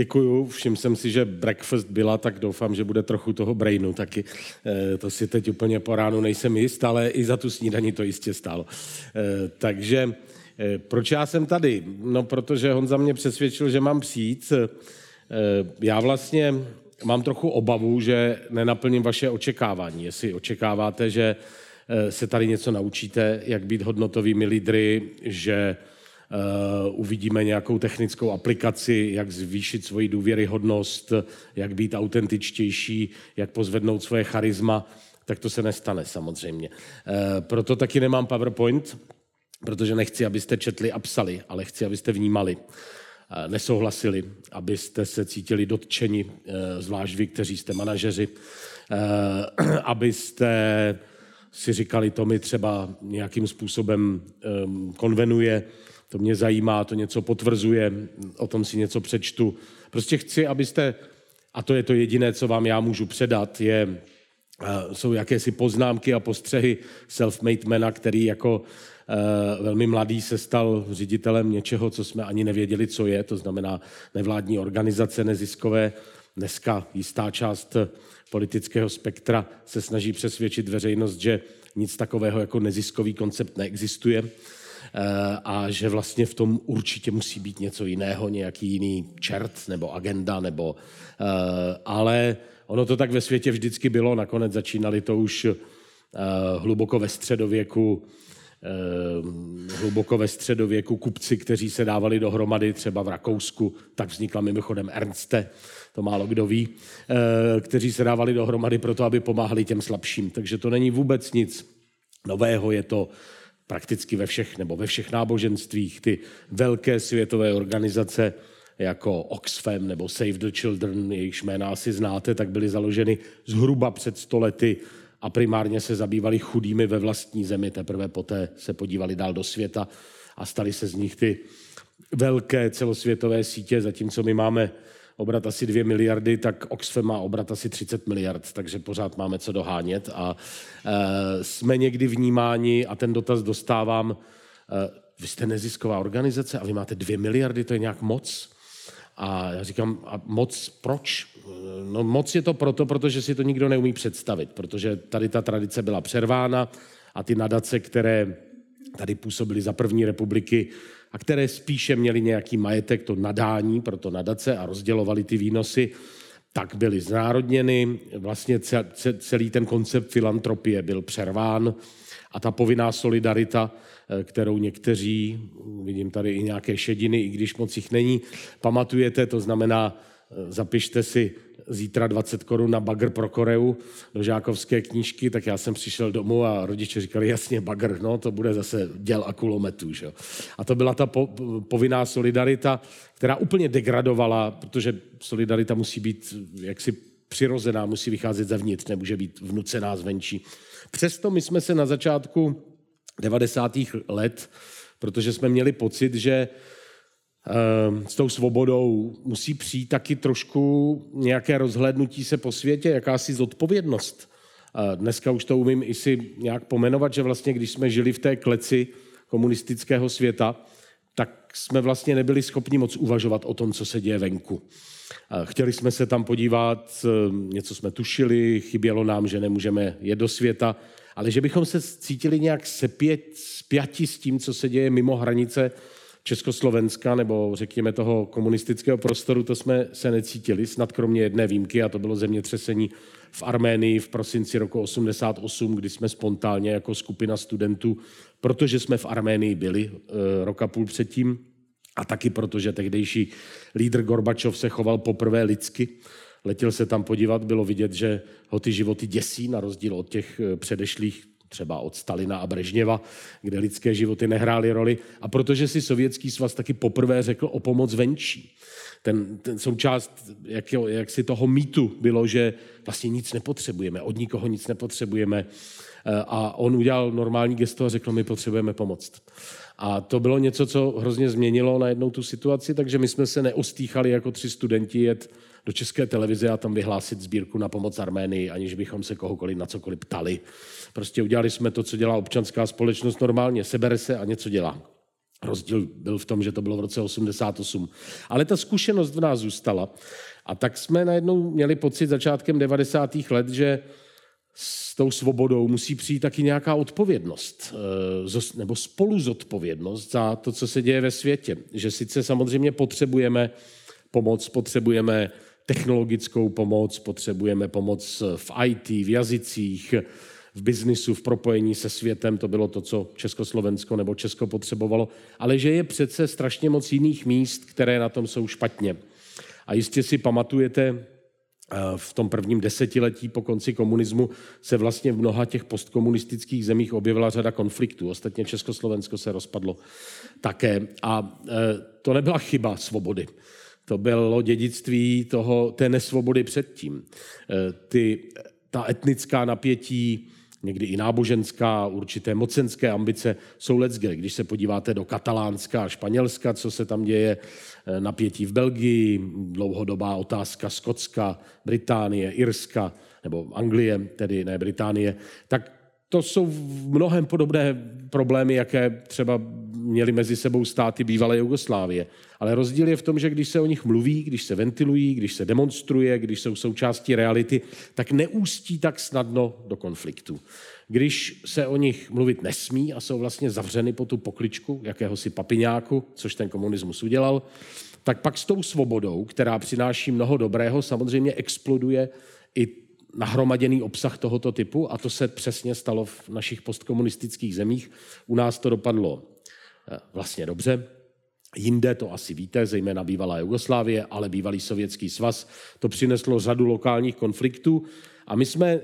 Děkuju, všiml jsem si, že breakfast byla, tak doufám, že bude trochu toho brainu taky. E, to si teď úplně po ránu nejsem jist, ale i za tu snídaní to jistě stálo. E, takže e, proč já jsem tady? No, protože Honza mě přesvědčil, že mám přijít. E, já vlastně mám trochu obavu, že nenaplním vaše očekávání. Jestli očekáváte, že se tady něco naučíte, jak být hodnotovými lídry, že uvidíme nějakou technickou aplikaci, jak zvýšit svoji důvěryhodnost, jak být autentičtější, jak pozvednout svoje charisma, tak to se nestane samozřejmě. Eh, proto taky nemám PowerPoint, protože nechci, abyste četli a psali, ale chci, abyste vnímali, eh, nesouhlasili, abyste se cítili dotčeni, zvlášť vy, kteří jste manažeři, abyste si říkali, to mi třeba nějakým způsobem konvenuje, to mě zajímá, to něco potvrzuje, o tom si něco přečtu. Prostě chci, abyste, a to je to jediné, co vám já můžu předat, je, eh, jsou jakési poznámky a postřehy self-made mana, který jako uh, velmi mladý se stal ředitelem něčeho, co jsme ani nevěděli, co je, to znamená nevládní organizace neziskové. Dneska jistá část politického spektra se snaží přesvědčit veřejnost, že nic takového jako neziskový koncept neexistuje. Eh, a že vlastně v tom určitě musí být něco jiného, nějaký jiný čert nebo agenda, nebo, eh, ale ono to tak ve světě vždycky bylo, nakonec začínali to už eh, hluboko ve středověku, hluboko ve středověku kupci, kteří se dávali dohromady třeba v Rakousku, tak vznikla mimochodem Ernste, to málo kdo ví, kteří se dávali dohromady proto, aby pomáhali těm slabším. Takže to není vůbec nic nového, je to prakticky ve všech, nebo ve všech náboženstvích, ty velké světové organizace, jako Oxfam nebo Save the Children, jejichž jména asi znáte, tak byly založeny zhruba před stolety a primárně se zabývali chudými ve vlastní zemi, teprve poté se podívali dál do světa a stali se z nich ty velké celosvětové sítě, zatímco my máme obrat asi 2 miliardy, tak Oxfam má obrat asi 30 miliard, takže pořád máme co dohánět a e, jsme někdy vnímáni a ten dotaz dostávám, e, vy jste nezisková organizace a vy máte 2 miliardy, to je nějak moc? A já říkám, a moc proč? No moc je to proto, protože si to nikdo neumí představit, protože tady ta tradice byla přervána a ty nadace, které tady působily za první republiky, a které spíše měly nějaký majetek, to nadání pro to nadace a rozdělovali ty výnosy, tak byly znárodněny. Vlastně celý ten koncept filantropie byl přerván a ta povinná solidarita, eh, kterou někteří, vidím tady i nějaké šediny, i když moc jich není, pamatujete, to znamená, eh, zapište si zítra 20 korun na bagr pro Koreu do žákovské knížky, tak já jsem přišel domů a rodiče říkali, jasně, bagr, no, to bude zase děl a kulometů. Že? A to byla ta po, povinná solidarita, která úplně degradovala, protože solidarita musí být jaksi přirozená, musí vycházet zevnitř, nemůže být vnucená zvenčí. Přesto my jsme se na začátku 90. let, protože jsme měli pocit, že s tou svobodou musí přijít taky trošku nějaké rozhlédnutí se po světě, jakási zodpovědnost. Dneska už to umím i si nějak pomenovat, že vlastně, když jsme žili v té kleci komunistického světa, tak jsme vlastně nebyli schopni moc uvažovat o tom, co se děje venku. Chtěli jsme se tam podívat, ehm, něco jsme tušili, chybělo nám, že nemůžeme jet do světa, ale že bychom se cítili nějak sepět, spjati s tím, co se děje mimo hranice Československa nebo řekněme toho komunistického prostoru, to jsme se necítili, snad kromě jedné výjimky, a to bylo zemětřesení v Arménii v prosinci roku 88, kdy jsme spontánně jako skupina studentů, protože jsme v Arménii byli e, roka půl předtím, a taky protože tehdejší lídr Gorbačov se choval poprvé lidsky, letěl se tam podívat, bylo vidět, že ho ty životy děsí, na rozdíl od těch eh, předešlých třeba od Stalina a Brežněva, kde lidské životy nehrály roli. A protože si Sovětský svaz taky poprvé řekl o pomoc venčí. Ten, ten součást jak, jak si toho mýtu bylo, že vlastně nic nepotřebujeme, od nikoho nic nepotřebujeme. Eh, a on udělal normální gesto a řekl, my potřebujeme pomoct. A to bylo něco, co hrozně změnilo najednou tu situaci, takže my jsme se neostýchali jako tři studenti jet do české televize a tam vyhlásit sbírku na pomoc Arménii, aniž bychom se kohokoliv na cokoliv ptali. Prostě udělali jsme to, co dělá občanská společnost normálně, sebere se a něco dělá. Rozdíl byl v tom, že to bylo v roce 88. Ale ta zkušenost v nás zůstala. A tak jsme najednou měli pocit začátkem 90. let, že s tou svobodou musí přijít taky nějaká odpovědnost, eh, nebo spolu zodpovědnost za to, co se děje ve světě. Že sice samozřejmě potřebujeme pomoc, potřebujeme technologickou pomoc, potřebujeme pomoc v IT, v jazycích, v biznisu, v propojení se světem, to bylo to, co Československo nebo Česko potřebovalo, ale že je přece strašně moc jiných míst, které na tom jsou špatně. A jistě si pamatujete, eh, v tom prvním desetiletí po konci komunismu se vlastně v mnoha těch postkomunistických zemích objevila řada konfliktů. Ostatně Československo se rozpadlo také. A eh, to nebyla chyba svobody. To bylo dědictví toho, té nesvobody předtím. Eh, ty, ta etnická napětí, někdy i náboženská, určité mocenské ambice jsou lecké. Když se podíváte do Katalánska a Španělska, co se tam děje, eh, napětí v Belgii, dlouhodobá otázka Skotska, Británie, Irska, nebo Anglie, tedy ne Británie, tak to jsou v mnohem podobné problémy, jaké třeba měly mezi sebou státy bývalé Jugoslávie. Ale rozdíl je v tom, že když se o nich mluví, když se ventilují, když se demonstruje, když jsou součástí reality, tak neústí tak snadno do konfliktu. Když se o nich mluvit nesmí a jsou vlastně zavřeny po tu pokličku jakéhosi papiňáku, což ten komunismus udělal, tak pak s tou svobodou, která přináší mnoho dobrého, samozřejmě exploduje i nahromaděný obsah tohoto typu a to se přesně stalo v našich postkomunistických zemích. U nás to dopadlo eh, vlastně dobře, Jinde to asi víte, zejména bývalá Jugoslávie, ale bývalý sovětský svaz. To přineslo řadu lokálních konfliktů a my jsme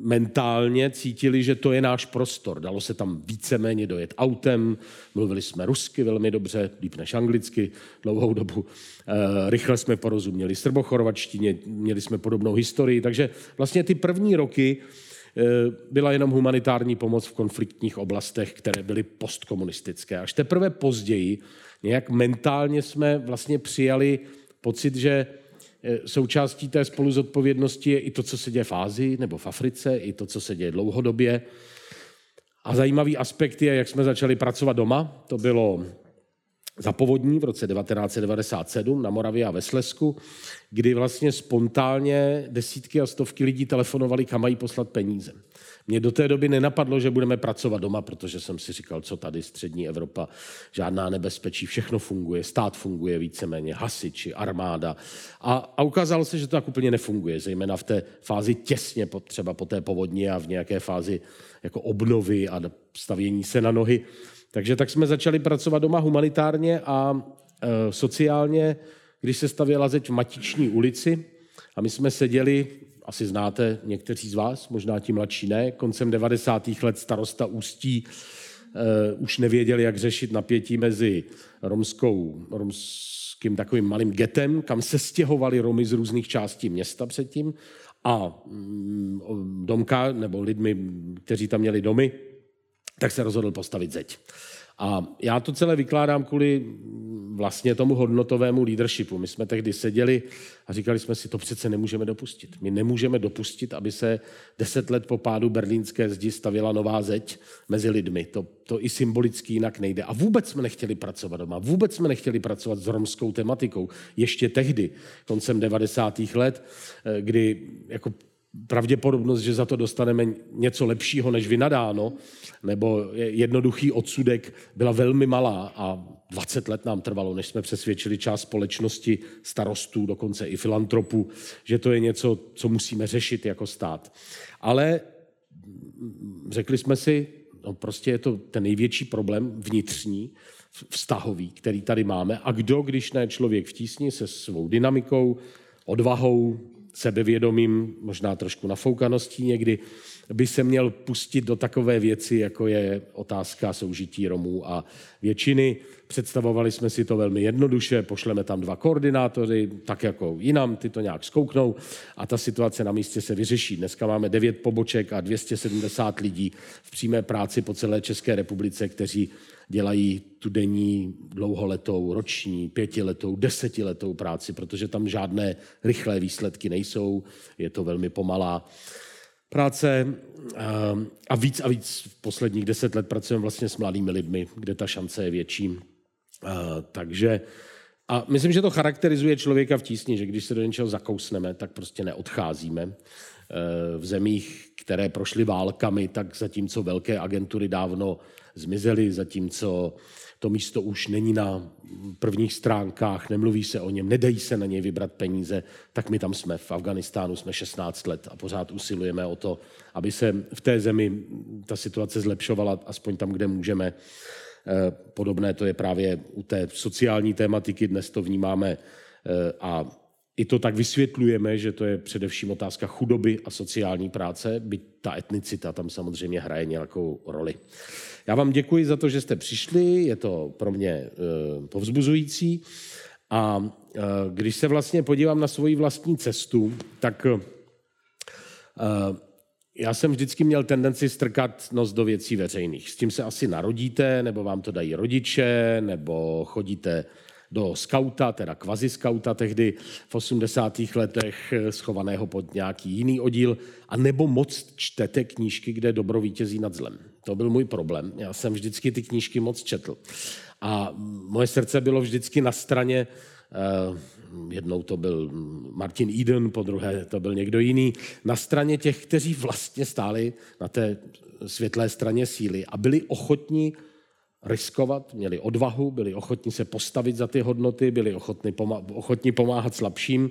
mentálně cítili, že to je náš prostor. Dalo se tam víceméně dojet autem, mluvili jsme rusky velmi dobře, líp než anglicky, dlouhou dobu. E, rychle jsme porozuměli srbochorvačtině, měli jsme podobnou historii, takže vlastně ty první roky e, byla jenom humanitární pomoc v konfliktních oblastech, které byly postkomunistické. Až teprve později nějak mentálně jsme vlastně přijali pocit, že součástí té spoluzodpovědnosti je i to, co se děje v Ázii nebo v Africe, i to, co se děje dlouhodobě. A zajímavý aspekt je, jak jsme začali pracovat doma. To bylo za povodní v roce 1997 na Moravě a ve Slesku, kdy vlastně spontánně desítky a stovky lidí telefonovali, kam mají poslat peníze. Mě do té doby nenapadlo, že budeme pracovat doma, protože jsem si říkal, co tady střední Evropa, žádná nebezpečí, všechno funguje, stát funguje víceméně, hasiči, armáda. A, a ukázalo se, že to tak úplně nefunguje, zejména v té fázi těsně po, třeba po té povodni a v nějaké fázi jako obnovy a stavění se na nohy. Takže tak jsme začali pracovat doma humanitárně a e, sociálně, když se stavěla zeď v Matiční ulici a my jsme seděli asi znáte někteří z vás, možná ti mladší ne, koncem 90. let starosta Ústí uh, už nevěděl, jak řešit napětí mezi romskou, romským takovým malým getem, kam se stěhovali Romy z různých částí města předtím a um, domka, nebo lidmi, kteří tam měli domy, tak se rozhodl postavit zeď. A já to celé vykládám kvůli vlastně tomu hodnotovému leadershipu. My jsme tehdy seděli a říkali jsme si, to přece nemůžeme dopustit. My nemůžeme dopustit, aby se deset let po pádu berlínské zdi stavila nová zeď mezi lidmi. To, to i symbolicky jinak nejde. A vůbec jsme nechtěli pracovat doma. Vůbec jsme nechtěli pracovat s romskou tematikou. Ještě tehdy, koncem 90. let, eh, kdy jako pravděpodobnost, že za to dostaneme něco lepšího než vynadáno, nebo jednoduchý odsudek byla velmi malá a 20 let nám trvalo, než jsme přesvědčili část společnosti, starostů, dokonce i filantropů, že to je něco, co musíme řešit jako stát. Ale řekli jsme si, no prostě je to ten největší problém vnitřní, vztahový, který tady máme. A kdo, když ne člověk v tísni se svou dynamikou, odvahou, sebevědomím, možná trošku nafoukaností někdy, by se měl pustit do takové věci, jako je otázka soužití Romů a většiny. Představovali jsme si to velmi jednoduše, pošleme tam dva koordinátory, tak jako jinam, ty to nějak zkouknou a ta situace na místě se vyřeší. Dneska máme devět poboček a 270 lidí v přímé práci po celé České republice, kteří dělají tu denní, dlouholetou, roční, pětiletou, desetiletou práci, protože tam žádné rychlé výsledky nejsou, je to velmi pomalá. práce a víc a víc v posledních deset let pracujeme vlastně s mladými lidmi, kde ta šance je větší. Takže a myslím, že to charakterizuje člověka v tísni, že když se do něčeho zakousneme, tak prostě neodcházíme. V zemích, které prošly válkami, tak zatímco velké agentury dávno zmizely, zatímco to místo už není na prvních stránkách, nemluví se o něm, nedají se na něj vybrat peníze, tak my tam jsme. V Afganistánu jsme 16 let a pořád usilujeme o to, aby se v té zemi ta situace zlepšovala, aspoň tam, kde můžeme. Eh, podobné to je právě u té sociální tématiky, dnes to vnímáme eh, a i to tak vysvětlujeme, že to je především otázka chudoby a sociální práce, byť ta etnicita tam samozřejmě hraje nějakou roli. Já vám děkuji za to, že jste přišli, je to pro mě eh, povzbuzující. A eh, když se vlastně podívám na svoji vlastní cestu, tak eh, já jsem vždycky měl tendenci strkat nos do věcí veřejných. S tím se asi narodíte, nebo vám to dají rodiče, nebo chodíte do skauta, teda kvazi skauta tehdy v 80. letech schovaného pod nějaký jiný oddíl, a nebo moc čtete knížky, kde dobro vítězí nad zlem. To byl můj problém. Já jsem vždycky ty knížky moc četl. A moje srdce bylo vždycky na straně Uh, jednou to byl Martin Eden, po druhé to byl někdo jiný, na straně těch, kteří vlastně stáli na té světlé straně síly a byli ochotní riskovat, měli odvahu, byli ochotní se postavit za ty hodnoty, byli ochotní, pomá- ochotní pomáhat slabším.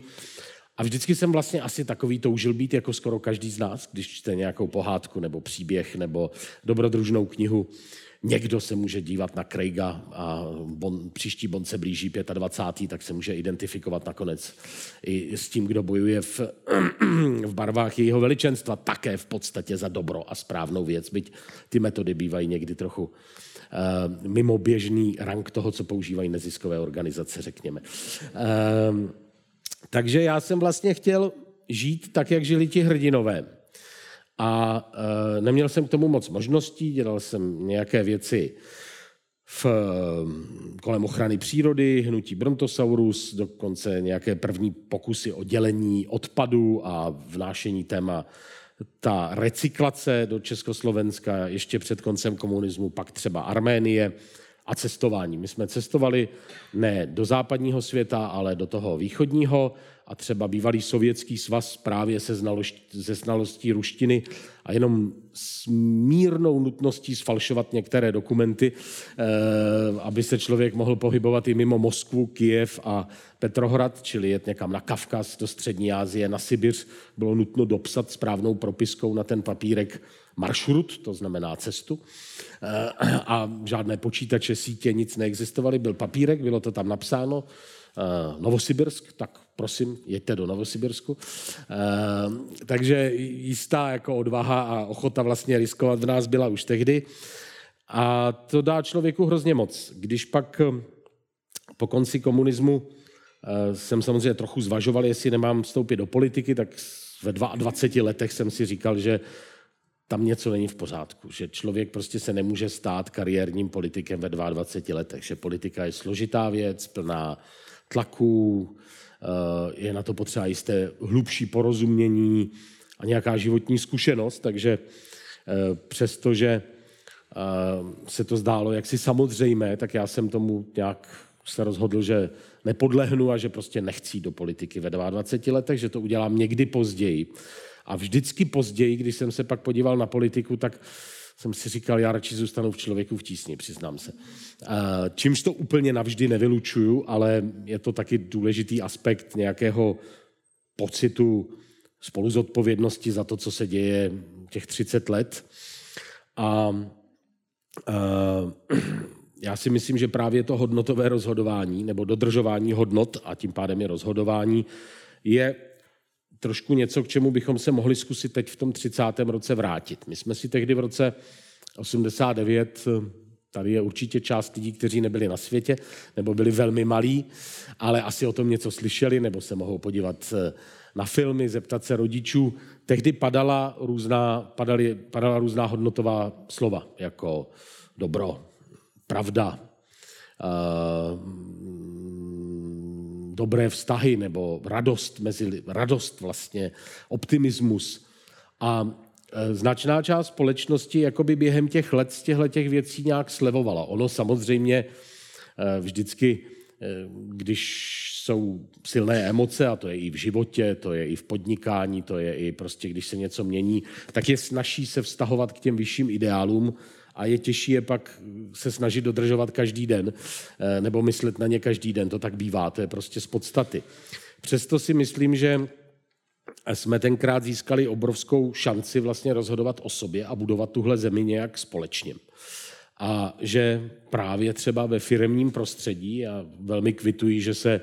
A vždycky jsem vlastně asi takový toužil být jako skoro každý z nás, když čte nějakou pohádku nebo příběh nebo dobrodružnou knihu. Někdo se může dívat na Craiga a bon, příští Bond se blíží 25. tak se může identifikovat nakonec i s tím, kdo bojuje v, v barvách jejího veličenstva, také v podstatě za dobro a správnou věc, byť ty metody bývají někdy trochu uh, mimo běžný rang toho, co používají neziskové organizace, řekněme. Uh, takže já jsem vlastně chtěl žít tak, jak žili ti hrdinové. A uh, neměl jsem k tomu moc možností, dělal jsem nějaké věci v, kolem ochrany přírody, hnutí Brontosaurus, dokonce nějaké první pokusy o dělení odpadu a vnášení téma ta recyklace do Československa ještě před koncem komunismu, pak třeba Arménie a cestování. My jsme cestovali ne do západního světa, ale do toho východního a třeba bývalý sovětský svaz právě se, znalost, se znalostí ruštiny a jenom s mírnou nutností sfalšovat některé dokumenty, eh, aby se člověk mohl pohybovat i mimo Moskvu, Kijev a Petrohrad, čili jet někam na Kavkaz, do Střední Asie, na Sibiř, bylo nutno dopsat správnou propiskou na ten papírek maršrut, to znamená cestu. Eh, a žádné počítače, sítě, nic neexistovaly, byl papírek, bylo to tam napsáno, eh, Novosibirsk, tak prosím, jeďte do Novosibirsku. Takže jistá jako odvaha a ochota vlastně riskovat v nás byla už tehdy. A to dá člověku hrozně moc. Když pak po konci komunismu Eh, jsem samozřejmě trochu zvažoval, jestli nemám vstoupit do politiky, tak ve 22 letech jsem si říkal, že tam něco není v pořádku, že člověk prostě se nemůže stát kariérním politikem ve 22 letech, že politika je složitá věc, plná tlaků, je na to potřeba jisté hlubší porozumění a nějaká životní zkušenost, takže eh, přestože se to zdálo jaksi samozřejmé, tak já jsem tomu nějak se rozhodl, že nepodlehnu a že prostě nechci do politiky ve 22 letech, že to udělám někdy později. A vždycky později, když jsem se pak podíval na politiku, tak jsem si říkal, já radši zůstanu v člověku v tísni, přiznám se. Čímž to úplně navždy nevylučuju, ale je to taky důležitý aspekt nějakého pocitu spolu z za to, co se děje těch 30 let. A, a já si myslím, že právě to hodnotové rozhodování nebo dodržování hodnot a tím pádem je rozhodování je trošku něco, k čemu bychom se mohli zkusit teď v tom 30. roce vrátit. My jsme si tehdy v roce 89, tady je určitě část lidí, kteří nebyli na světě nebo byli velmi malí, ale asi o tom něco slyšeli nebo se mohou podívat eh, na filmy, zeptat se rodičů. Tehdy padala různá, padaly, padala různá hodnotová slova, jako dobro, pravda, eh, dobré vztahy nebo radost mezi radost vlastně, optimismus. A značná část společnosti jakoby během těch let z těchto těch věcí nějak slevovala. Ono samozřejmě vždycky, když jsou silné emoce, a to je i v životě, to je i v podnikání, to je i prostě, když se něco mění, tak je snaží se vztahovat k těm vyšším ideálům a je těžší je pak se snažit dodržovat každý den eh, nebo myslet na ně každý den. To tak bývá, to je prostě z podstaty. Přesto si myslím, že jsme tenkrát získali obrovskou šanci vlastně rozhodovat o sobě a budovat tuhle zemi nějak společně. A že právě třeba ve firemním prostředí, a velmi kvituji, že se eh,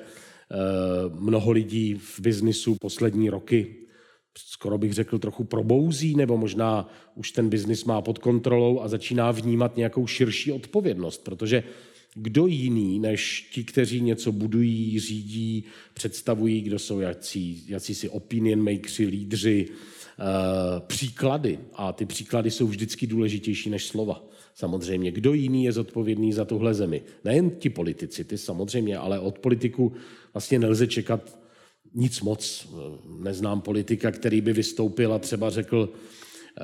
mnoho lidí v biznisu poslední roky skoro bych řekl, trochu probouzí, nebo možná už ten biznis má pod kontrolou a začíná vnímat nějakou širší odpovědnost, protože kdo jiný než ti, kteří něco budují, řídí, představují, kdo jsou jací, jací si opinion makersi, lídři, uh, příklady. A ty příklady jsou vždycky důležitější než slova. Samozřejmě, kdo jiný je zodpovědný za tuhle zemi. Nejen ti politici, ty samozřejmě, ale od politiku vlastně nelze čekat nic moc. Neznám politika, který by vystoupil a třeba řekl, eh,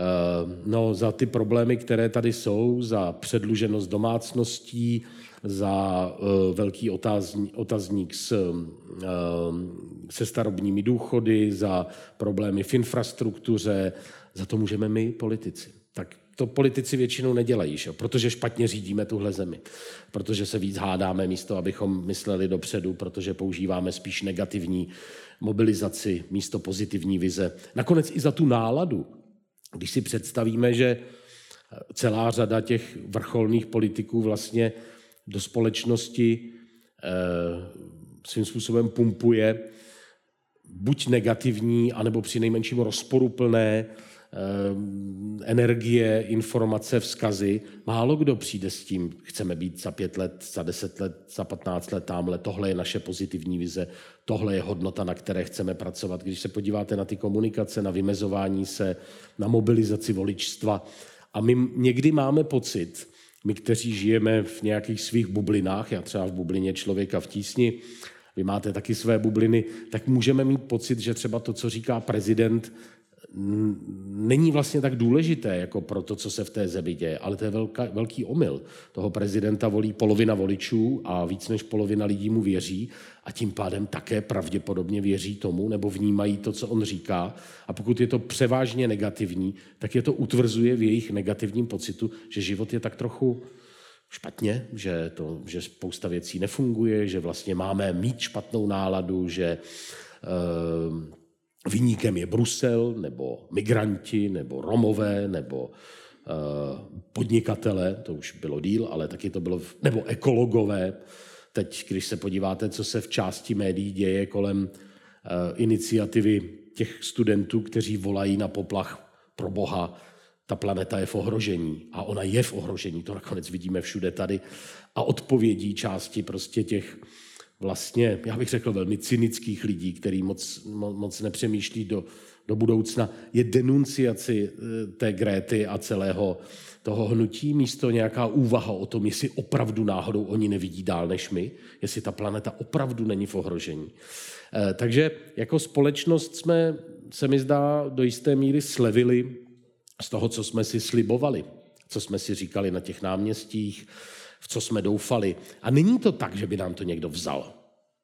no za ty problémy, které tady jsou, za předluženost domácností, za eh, velký otazník s, eh, se starobními důchody, za problémy v infrastruktuře, za to můžeme my, politici. Tak to politici většinou nedělají, že? protože špatně řídíme tuhle zemi, protože se víc hádáme místo, abychom mysleli dopředu, protože používáme spíš negativní mobilizaci místo pozitivní vize. Nakonec i za tu náladu. Když si představíme, že celá řada těch vrcholných politiků vlastně do společnosti eh, svým způsobem pumpuje buď negativní, anebo při nejmenším rozporuplné energie, informace, vzkazy. Málo kdo přijde s tím, chceme být za pět let, za deset let, za patnáct let tamhle, tohle je naše pozitivní vize, tohle je hodnota, na které chceme pracovat. Když se podíváte na ty komunikace, na vymezování se, na mobilizaci voličstva, a my někdy máme pocit, my, kteří žijeme v nějakých svých bublinách, já třeba v bublině člověka v tísni, vy máte taky své bubliny, tak můžeme mít pocit, že třeba to, co říká prezident, není vlastně tak důležité jako pro to, co se v té zemi děje, ale to je velká, velký omyl. Toho prezidenta volí polovina voličů a víc než polovina lidí mu věří a tím pádem také pravděpodobně věří tomu nebo vnímají to, co on říká. A pokud je to převážně negativní, tak je to utvrzuje v jejich negativním pocitu, že život je tak trochu špatně, že, to, že spousta věcí nefunguje, že vlastně máme mít špatnou náladu, že uh, Vyníkem je Brusel, nebo migranti, nebo Romové, nebo uh, podnikatele, to už bylo díl, ale taky to bylo, nebo ekologové. Teď, když se podíváte, co se v části médií děje kolem uh, iniciativy těch studentů, kteří volají na poplach pro Boha, ta planeta je v ohrožení a ona je v ohrožení, to nakonec vidíme všude tady. A odpovědí části prostě těch vlastně, já bych řekl, velmi cynických lidí, který moc, moc nepřemýšlí do, do budoucna, je denunciaci eh, té Gréty a celého toho hnutí, místo nějaká úvaha o tom, jestli opravdu náhodou oni nevidí dál než my, jestli ta planeta opravdu není v ohrožení. Eh, takže jako společnost jsme, se mi zdá, do jisté míry slevili z toho, co jsme si slibovali, co jsme si říkali na těch náměstích, v co jsme doufali. A není to tak, že by nám to někdo vzal.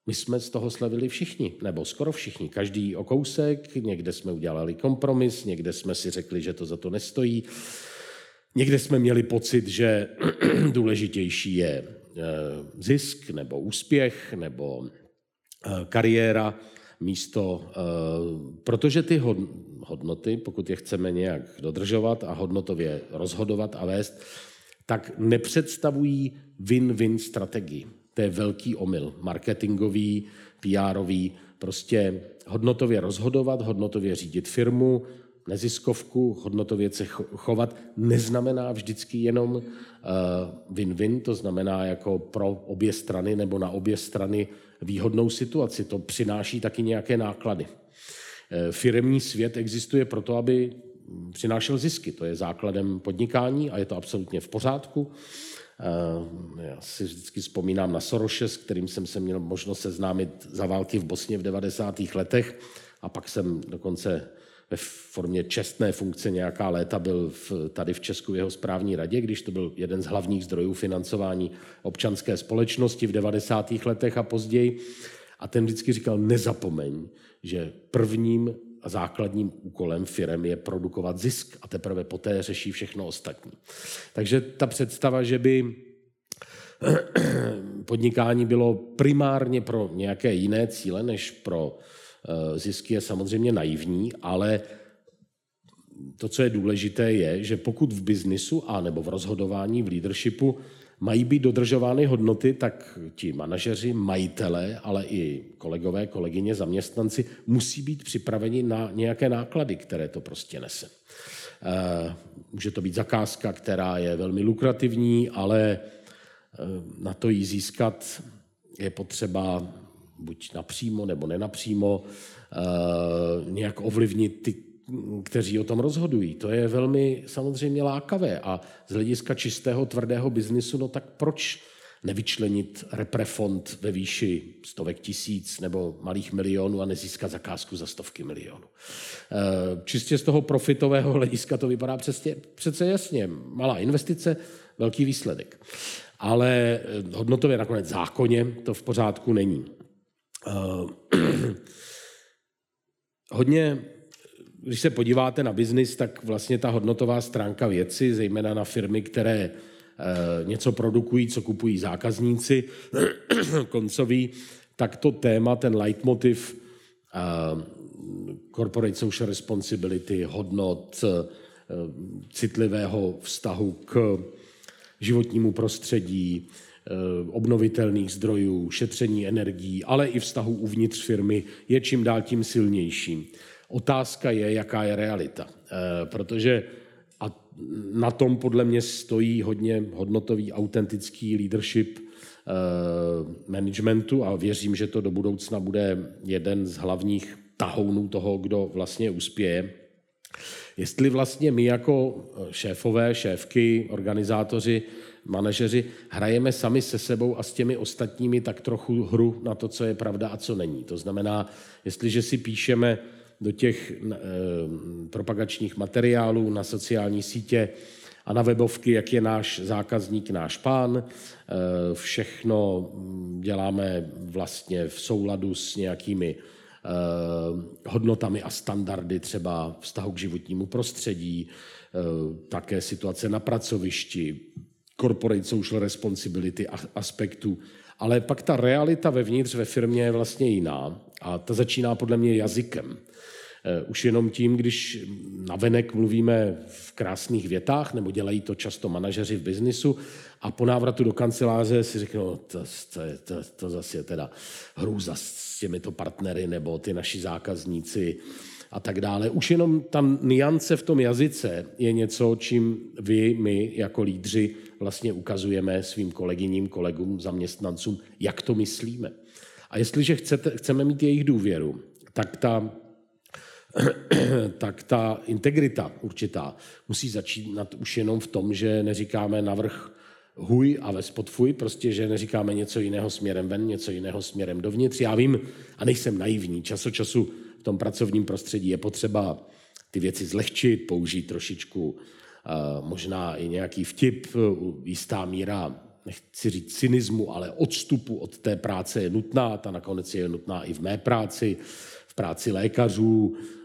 My jsme z toho slavili všichni, nebo skoro všichni, každý o kousek, někde jsme udělali kompromis, někde jsme si řekli, že to za to nestojí, někde jsme měli pocit, že důležitější je eh, zisk nebo úspěch nebo eh, kariéra místo, eh, protože ty hodnoty, pokud je chceme nějak dodržovat a hodnotově rozhodovat a vést, tak nepředstavují win-win strategii. To je velký omyl. Marketingový, PRový, prostě hodnotově rozhodovat, hodnotově řídit firmu, neziskovku, hodnotově se chovat, neznamená vždycky jenom eh, win-win, to znamená jako pro obě strany nebo na obě strany výhodnou situaci. To přináší taky nějaké náklady. Eh, firemní svět existuje proto, aby přinášel zisky. To je základem podnikání a je to absolutně v pořádku. Eh, já si vždycky vzpomínám na Soroše, s kterým jsem se měl možnost seznámit za války v Bosně v 90. letech a pak jsem dokonce ve formě čestné funkce nějaká léta byl v, tady v Česku v jeho správní radě, když to byl jeden z hlavních zdrojů financování občanské společnosti v 90. letech a později. A ten vždycky říkal, nezapomeň, že prvním základním úkolem firem je produkovat zisk a teprve poté řeší všechno ostatní. Takže ta představa, že by podnikání bylo primárně pro nějaké jiné cíle než pro eh, zisky, je samozřejmě naivní, ale to, co je důležité, je, že pokud v biznisu a nebo v rozhodování, v leadershipu mají být dodržovány hodnoty, tak ti manažeři, majitelé, ale i kolegové, kolegyně, zaměstnanci musí být připraveni na nějaké náklady, které to prostě nese. Eh, může to být zakázka, která je velmi lukrativní, ale eh, na to ji získat je potřeba buď napřímo nebo nenapřímo eh, nějak ovlivnit ty kteří o tom rozhodují. To je velmi samozřejmě lákavé a z hlediska čistého, tvrdého biznisu, no tak proč nevyčlenit reprefond ve výši stovek tisíc nebo malých milionů a nezískat zakázku za stovky milionů. Eh, čistě z toho profitového hlediska to vypadá přesně, přece jasně. Malá investice, velký výsledek. Ale eh, hodnotově nakonec zákoně to v pořádku není. Eh, hodně když se podíváte na biznis, tak vlastně ta hodnotová stránka věci, zejména na firmy, které eh, něco produkují, co kupují zákazníci, koncoví, tak to téma, ten leitmotiv eh, corporate social responsibility, hodnot, eh, citlivého vztahu k životnímu prostředí, obnovitelných zdrojů, šetření energií, ale i vztahu uvnitř firmy je čím dál tím silnější. Otázka je, jaká je realita. Eh, protože a na tom podle mě stojí hodně hodnotový, autentický leadership eh, managementu a věřím, že to do budoucna bude jeden z hlavních tahounů toho, kdo vlastně uspěje. Jestli vlastně my jako šéfové, šéfky, organizátoři, manažeři hrajeme sami se sebou a s těmi ostatními tak trochu hru na to, co je pravda a co není. To znamená, jestliže si píšeme do těch eh, propagačních materiálů na sociální sítě a na webovky, jak je náš zákazník, náš pán. Eh, všechno děláme vlastně v souladu s nějakými eh, hodnotami a standardy třeba vztahu k životnímu prostředí, také situace na pracovišti, corporate social responsibility aspektu. Ale pak ta realita vevnitř ve firmě je vlastně jiná a ta začíná podle mě jazykem. Eh, už jenom tím, když navenek mluvíme v krásných větách, nebo dělají to často manažeři v biznisu, a po návratu do kanceláře si řeknou, no, to, to, to, to zase je teda hrůza s těmito partnery, nebo ty naši zákazníci a tak dále. Už jenom ta niance v tom jazyce je něco, čím vy, my jako lídři vlastně ukazujeme svým kolegyním, kolegům, zaměstnancům, jak to myslíme. A jestliže chcete, chceme mít jejich důvěru, tak ta tak ta integrita určitá musí začínat už jenom v tom, že neříkáme navrh huj a ve spod fuj, prostě, že neříkáme něco jiného směrem ven, něco jiného směrem dovnitř. Já vím, a nejsem naivní, čas od času v tom pracovním prostředí je potřeba ty věci zlehčit, použít trošičku možná i nějaký vtip, jistá míra, nechci říct cynismu, ale odstupu od té práce je nutná, ta nakonec je nutná i v mé práci, v práci lékařů, Eh,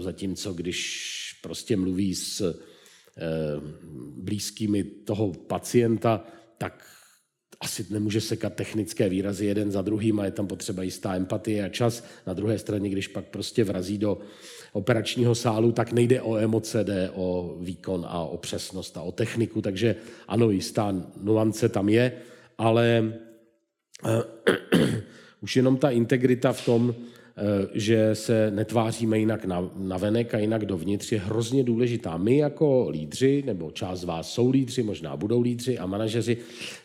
zatímco když prostě mluví s eh, blízkými toho pacienta, tak asi nemůže sekat technické výrazy jeden za druhým a je tam potřeba jistá empatie a čas. Na druhé straně, když pak prostě vrazí do operačního sálu, tak nejde o emoce, jde o výkon a o přesnost a o techniku, takže ano, jistá nuance tam je, ale už jenom ta integrita v tom, Eh, že se netváříme jinak na, na venek a jinak dovnitř, je hrozně důležitá. My jako lídři, nebo část z vás jsou lídři, možná budou lídři a manažeři,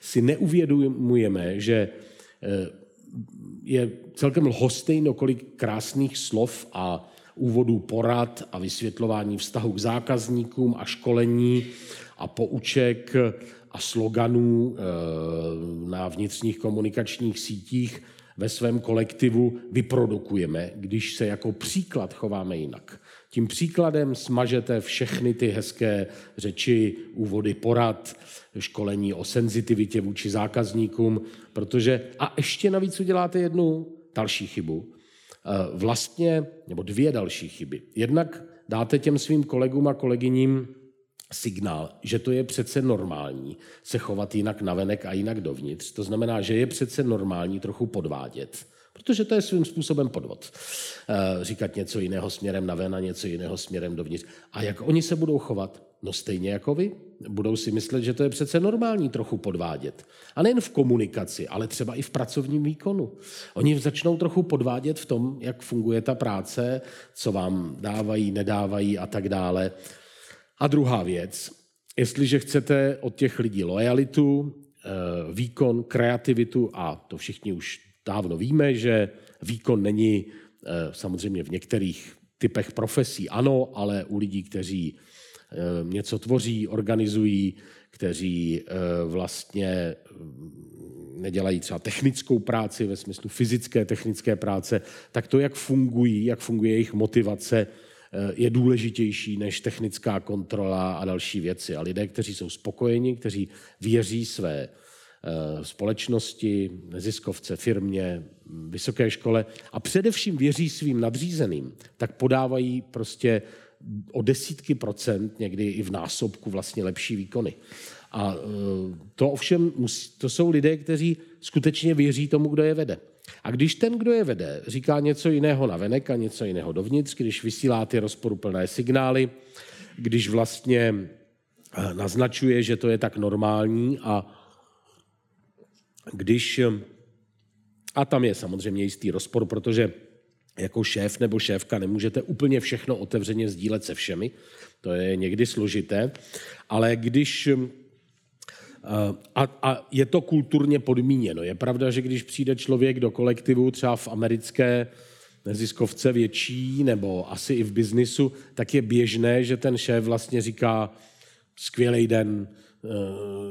si neuvědomujeme, že eh, je celkem lhostejno, kolik krásných slov a úvodů porad a vysvětlování vztahu k zákazníkům a školení a pouček a sloganů eh, na vnitřních komunikačních sítích ve svém kolektivu vyprodukujeme, když se jako příklad chováme jinak. Tím příkladem smažete všechny ty hezké řeči, úvody porad, školení o senzitivitě vůči zákazníkům, protože a ještě navíc uděláte jednu další chybu. Eh, vlastně, nebo dvě další chyby. Jednak dáte těm svým kolegům a kolegyním signál, že to je přece normální se chovat jinak navenek a jinak dovnitř. To znamená, že je přece normální trochu podvádět. Protože to je svým způsobem podvod. Eh, říkat něco jiného směrem na ven a něco jiného směrem dovnitř. A jak oni se budou chovat? No stejně jako vy. Budou si myslet, že to je přece normální trochu podvádět. A nejen v komunikaci, ale třeba i v pracovním výkonu. Oni začnou trochu podvádět v tom, jak funguje ta práce, co vám dávají, nedávají a tak dále. A druhá věc, jestliže chcete od těch lidí lojalitu, eh, výkon, kreativitu, a to všichni už dávno víme, že výkon není eh, samozřejmě v některých typech profesí ano, ale u lidí, kteří eh, něco tvoří, organizují, kteří vlastně mm, nedělají třeba technickou práci ve smyslu fyzické technické práce, tak to, jak fungují, jak funguje jejich motivace, je důležitější než technická kontrola a další věci. A lidé, kteří jsou spokojeni, kteří věří své eh, společnosti, neziskovce, firmě, vysoké škole a především věří svým nadřízeným, tak podávají prostě o desítky procent, někdy i v násobku vlastně lepší výkony. A eh, to ovšem, to jsou lidé, kteří skutečně věří tomu, kdo je vede. A když ten, kdo je vede, říká něco jiného na venek a něco jiného dovnitř, když vysílá ty rozporuplné signály, když vlastně eh, naznačuje, že to je tak normální a když, a tam je samozřejmě jistý rozpor, protože jako šéf nebo šéfka nemůžete úplně všechno otevřeně sdílet se všemi, to je někdy složité, ale když a, a je to kulturně podmíněno. Je pravda, že když přijde člověk do kolektivu, třeba v americké neziskovce větší, nebo asi i v biznisu, tak je běžné, že ten šéf vlastně říká skvělý den,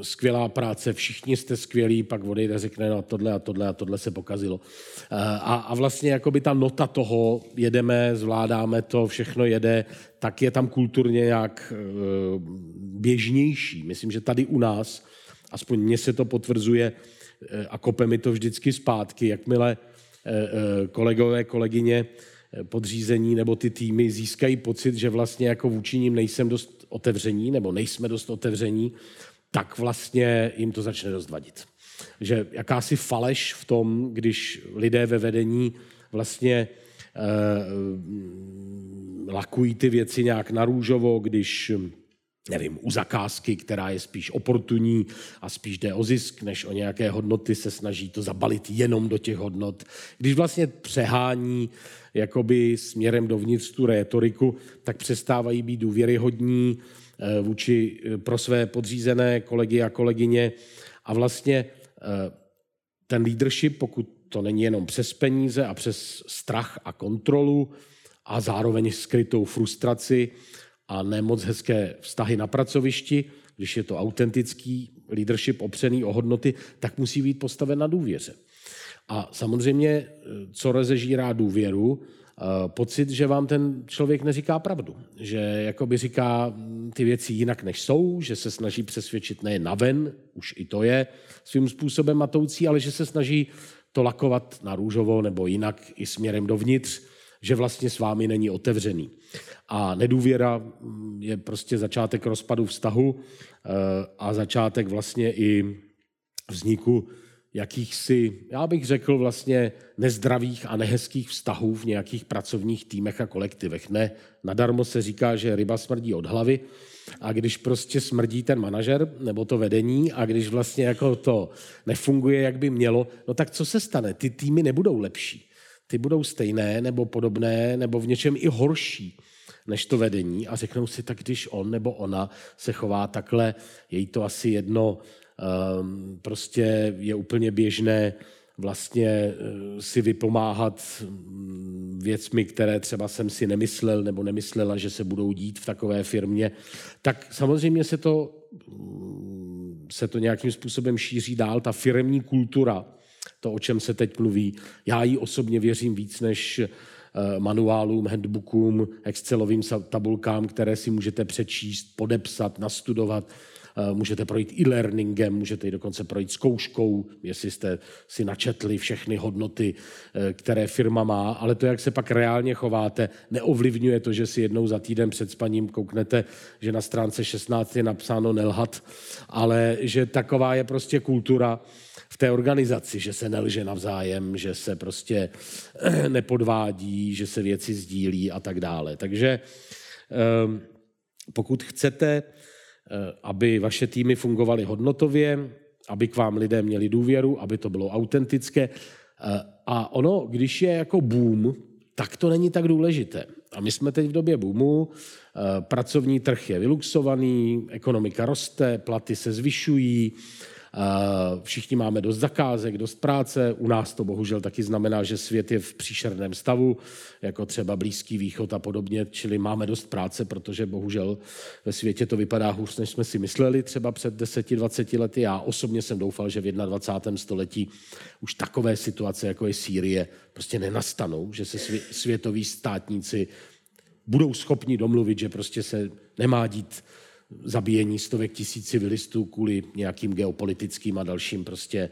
skvělá práce, všichni jste skvělí, pak odejde a řekne, no tohle a tohle a tohle se pokazilo. Eh, a, a vlastně jakoby ta nota toho, jedeme, zvládáme to, všechno jede, tak je tam kulturně nějak eh, běžnější. Myslím, že tady u nás aspoň mně se to potvrzuje eh, a kope mi to vždycky zpátky, jakmile eh, eh, kolegové, kolegyně podřízení nebo ty týmy získají pocit, že vlastně jako vůči ním nejsem dost otevření nebo nejsme dost otevření, tak vlastně jim to začne dost vadit. Že jakási faleš v tom, když lidé ve vedení vlastně eh, lakují ty věci nějak na růžovo, když nevím, u zakázky, která je spíš oportunní a spíš jde o zisk, než o nějaké hodnoty, se snaží to zabalit jenom do těch hodnot. Když vlastně přehání jakoby směrem dovnitř tu rétoriku, tak přestávají být důvěryhodní eh, vůči eh, pro své podřízené kolegy a kolegyně a vlastně eh, ten leadership, pokud to není jenom přes peníze a přes strach a kontrolu a zároveň skrytou frustraci, a nemoc hezké vztahy na pracovišti, když je to autentický leadership opřený o hodnoty, tak musí být postaven na důvěře. A samozřejmě, co rozežírá důvěru, eh, pocit, že vám ten člověk neříká pravdu. Že jakoby říká ty věci jinak, než jsou, že se snaží přesvědčit nejen naven, už i to je svým způsobem matoucí, ale že se snaží to lakovat na růžovo nebo jinak i směrem dovnitř, že vlastně s vámi není otevřený. A nedůvěra mm, je prostě začátek rozpadu vztahu eh, a začátek vlastně i vzniku jakýchsi, já bych řekl vlastně nezdravých a nehezkých vztahů v nějakých pracovních týmech a kolektivech. Ne, nadarmo se říká, že ryba smrdí od hlavy a když prostě smrdí ten manažer nebo to vedení a když vlastně jako to nefunguje, jak by mělo, no tak co se stane? Ty týmy nebudou lepší ty budou stejné nebo podobné nebo v něčem i horší než to vedení a řeknou si, tak když on nebo ona se chová takhle, je jí to asi jedno, prostě je úplně běžné vlastně uh, si vypomáhat um, věcmi, které třeba jsem si nemyslel nebo nemyslela, že se budou dít v takové firmě, tak samozřejmě se to, um, se to nějakým způsobem šíří dál. Ta firmní kultura to, o čem se teď mluví. Já jí osobně věřím víc než manuálům, handbookům, Excelovým tabulkám, které si můžete přečíst, podepsat, nastudovat, Eh, můžete projít e-learningem, můžete i dokonce projít zkouškou, jestli jste si načetli všechny hodnoty, eh, které firma má, ale to, jak se pak reálně chováte, neovlivňuje to, že si jednou za týden před spaním kouknete, že na stránce 16 je napsáno nelhat, ale že taková je prostě kultura v té organizaci, že se nelže navzájem, že se prostě nepodvádí, že se věci sdílí a tak dále. Takže ehm, pokud chcete Eh, aby vaše týmy fungovaly hodnotově, aby k vám lidé měli důvěru, aby to bylo autentické. Eh, a ono, když je jako boom, tak to není tak důležité. A my jsme teď v době boomu, eh, pracovní trh je vyluxovaný, ekonomika roste, platy se zvyšují, Všichni máme dost zakázek, dost práce. U nás to bohužel taky znamená, že svět je v příšerném stavu, jako třeba Blízký východ a podobně, čili máme dost práce, protože bohužel ve světě to vypadá hůř, než jsme si mysleli třeba před 10-20 lety. Já osobně jsem doufal, že v 21. století už takové situace, jako je Sýrie, prostě nenastanou, že se světoví státníci budou schopni domluvit, že prostě se nemá dít zabíjení stovek tisíc civilistů kvůli nějakým geopolitickým a dalším prostě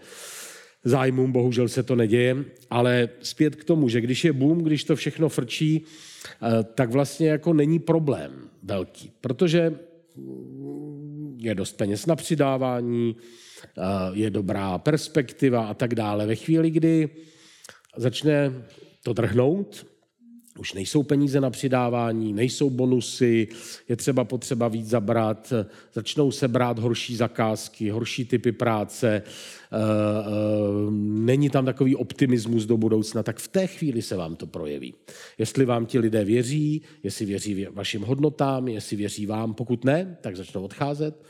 zájmům. Bohužel se to neděje, ale zpět k tomu, že když je boom, když to všechno frčí, eh, tak vlastně jako není problém velký, protože je dost peněz na přidávání, eh, je dobrá perspektiva a tak dále. Ve chvíli, kdy začne to drhnout, už nejsou peníze na přidávání, nejsou bonusy, je třeba potřeba víc zabrat, začnou se brát horší zakázky, horší typy práce, není tam takový optimismus do budoucna, tak v té chvíli se vám to projeví. Jestli vám ti lidé věří, jestli věří vašim hodnotám, jestli věří vám, pokud ne, tak začnou odcházet,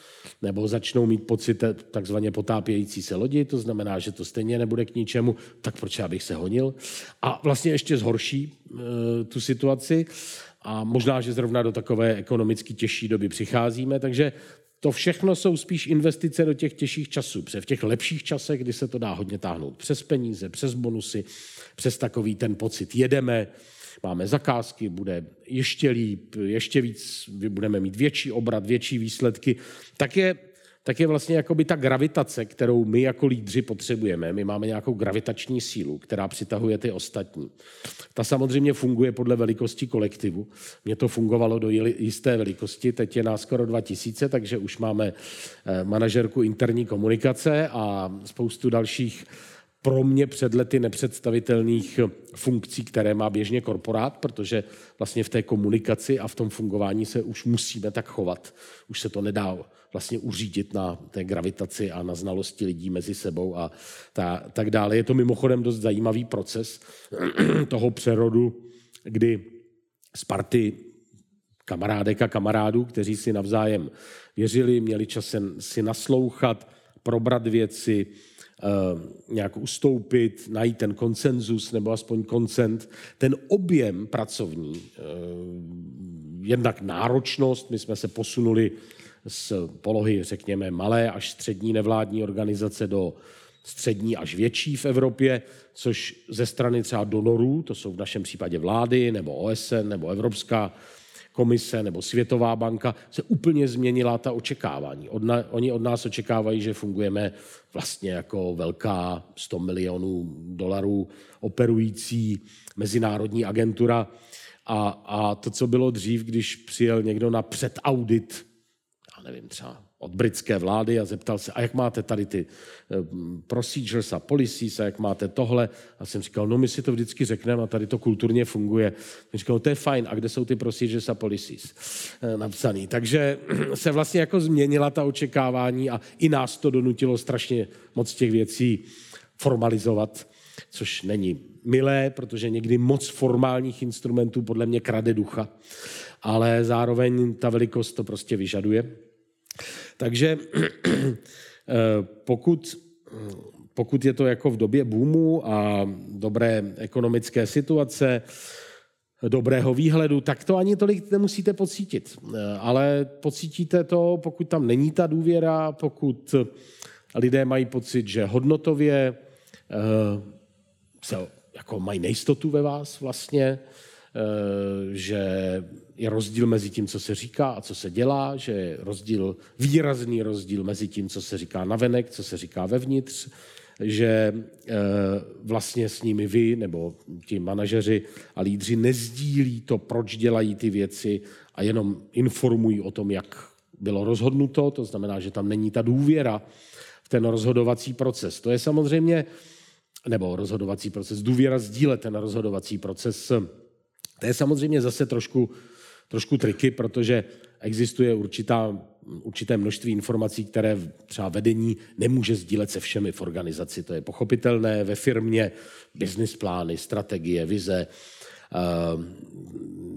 nebo začnou mít pocit takzvaně potápějící se lodi, to znamená, že to stejně nebude k ničemu, tak proč já bych se honil? A vlastně ještě zhorší eh, tu situaci a možná, že zrovna do takové ekonomicky těžší doby přicházíme, takže to všechno jsou spíš investice do těch těžších časů. Protože v těch lepších časech, kdy se to dá hodně táhnout přes peníze, přes bonusy, přes takový ten pocit, jedeme, máme zakázky, bude ještě líp, ještě víc, budeme mít větší obrat, větší výsledky, tak je tak je vlastně jakoby ta gravitace, kterou my jako lídři potřebujeme. My máme nějakou gravitační sílu, která přitahuje ty ostatní. Ta samozřejmě funguje podle velikosti kolektivu. Mně to fungovalo do jisté velikosti, teď je nás skoro 2000, takže už máme eh, manažerku interní komunikace a spoustu dalších pro mě před lety nepředstavitelných funkcí, které má běžně korporát, protože vlastně v té komunikaci a v tom fungování se už musíme tak chovat. Už se to nedá vlastně uřídit na té gravitaci a na znalosti lidí mezi sebou a ta, tak dále. Je to mimochodem dost zajímavý proces toho přerodu, kdy z party kamarádek a kamarádů, kteří si navzájem věřili, měli čas si naslouchat, probrat věci, eh, nějak ustoupit, najít ten konsenzus nebo aspoň koncent, ten objem pracovní, eh, jednak náročnost, my jsme se posunuli z polohy, řekněme, malé až střední nevládní organizace do střední až větší v Evropě, což ze strany třeba donorů, to jsou v našem případě vlády, nebo OSN, nebo Evropská komise, nebo Světová banka, se úplně změnila ta očekávání. Odna, oni od nás očekávají, že fungujeme vlastně jako velká 100 milionů dolarů operující mezinárodní agentura a, a to, co bylo dřív, když přijel někdo na předaudit nevím, třeba od britské vlády a zeptal se, a jak máte tady ty eh, procedures a policies a jak máte tohle? A jsem říkal, no my si to vždycky řekneme a tady to kulturně funguje. Jsem říkal, no, to je fajn, a kde jsou ty procedures a policies eh, napsaný? Takže se vlastně jako změnila ta očekávání a i nás to donutilo strašně moc těch věcí formalizovat, což není milé, protože někdy moc formálních instrumentů podle mě krade ducha, ale zároveň ta velikost to prostě vyžaduje. Takže eh, pokud, pokud je to jako v době boomu a dobré ekonomické situace, dobrého výhledu, tak to ani tolik nemusíte pocítit. Eh, ale pocítíte to, pokud tam není ta důvěra, pokud lidé mají pocit, že hodnotově eh, se jako mají nejistotu ve vás vlastně, že je rozdíl mezi tím, co se říká a co se dělá, že je rozdíl, výrazný rozdíl mezi tím, co se říká navenek, co se říká vevnitř, že vlastně s nimi vy nebo ti manažeři a lídři nezdílí to, proč dělají ty věci a jenom informují o tom, jak bylo rozhodnuto, to znamená, že tam není ta důvěra v ten rozhodovací proces. To je samozřejmě, nebo rozhodovací proces, důvěra sdílet ten rozhodovací proces, to je samozřejmě zase trošku, trošku triky, protože existuje určitá, určité množství informací, které třeba vedení nemůže sdílet se všemi v organizaci. To je pochopitelné ve firmě, business plány, strategie, vize,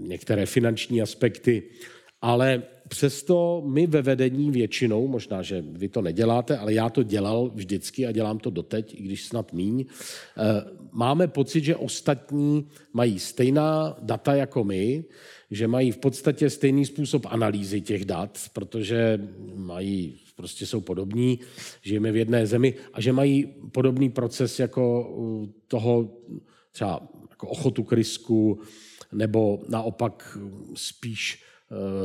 některé finanční aspekty, ale přesto my ve vedení většinou, možná, že vy to neděláte, ale já to dělal vždycky a dělám to doteď, i když snad míň, eh, máme pocit, že ostatní mají stejná data jako my, že mají v podstatě stejný způsob analýzy těch dat, protože mají, prostě jsou podobní, žijeme v jedné zemi a že mají podobný proces jako toho třeba jako ochotu k risku, nebo naopak spíš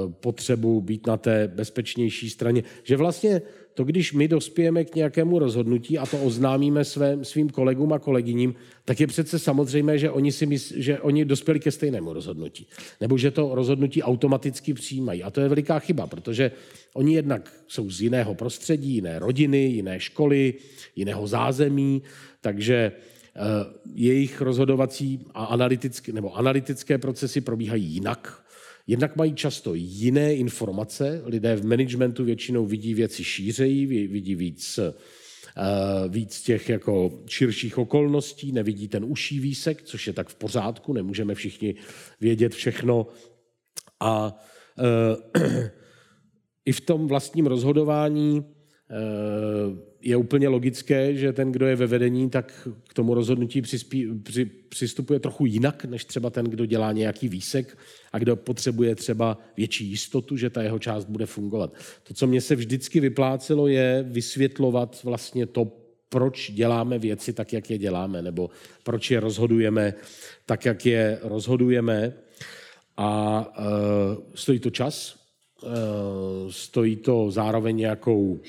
potřebu být na té bezpečnější straně. Že vlastně to, když my dospějeme k nějakému rozhodnutí a to oznámíme svém, svým kolegům a kolegyním, tak je přece samozřejmé, že oni, si mysl, že oni dospěli ke stejnému rozhodnutí. Nebo že to rozhodnutí automaticky přijímají. A to je veliká chyba, protože oni jednak jsou z jiného prostředí, jiné rodiny, jiné školy, jiného zázemí, takže eh, jejich rozhodovací a analytické, nebo analytické procesy probíhají jinak Jednak mají často jiné informace, lidé v managementu většinou vidí věci šířejí, vidí víc, uh, víc těch jako širších okolností, nevidí ten uší výsek, což je tak v pořádku, nemůžeme všichni vědět všechno. A uh, i v tom vlastním rozhodování uh, je úplně logické, že ten, kdo je ve vedení, tak k tomu rozhodnutí přispí, při, přistupuje trochu jinak, než třeba ten, kdo dělá nějaký výsek a kdo potřebuje třeba větší jistotu, že ta jeho část bude fungovat. To, co mě se vždycky vyplácelo, je vysvětlovat vlastně to, proč děláme věci tak, jak je děláme, nebo proč je rozhodujeme tak, jak je rozhodujeme. A uh, stojí to čas, uh, stojí to zároveň nějakou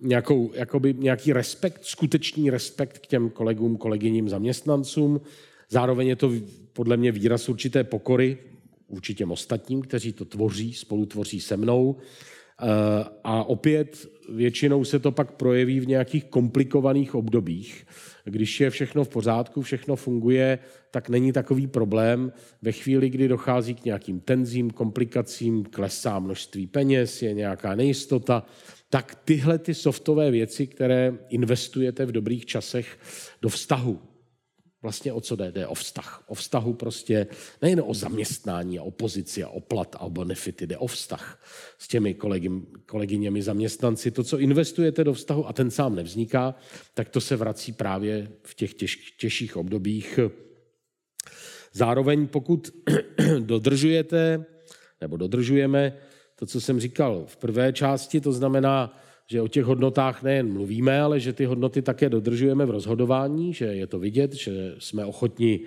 nějakou, jakoby nějaký respekt, skutečný respekt k těm kolegům, kolegyním, zaměstnancům. Zároveň je to podle mě výraz určité pokory vůči těm ostatním, kteří to tvoří, spolutvoří se mnou. Eh, a opět většinou se to pak projeví v nějakých komplikovaných obdobích. Když je všechno v pořádku, všechno funguje, tak není takový problém. Ve chvíli, kdy dochází k nějakým tenzím, komplikacím, klesá množství peněz, je nějaká nejistota, tak tyhle ty softové věci, které investujete v dobrých časech do vztahu, vlastně o co jde? Jde o vztah. O vztahu prostě nejen o zaměstnání a o pozici a o plat a o benefity, jde o vztah s těmi kolegy, kolegyněmi zaměstnanci. To, co investujete do vztahu a ten sám nevzniká, tak to se vrací právě v těch těž, těžších obdobích. Zároveň pokud dodržujete nebo dodržujeme to, co jsem říkal v prvé části, to znamená, že o těch hodnotách nejen mluvíme, ale že ty hodnoty také dodržujeme v rozhodování, že je to vidět, že jsme ochotni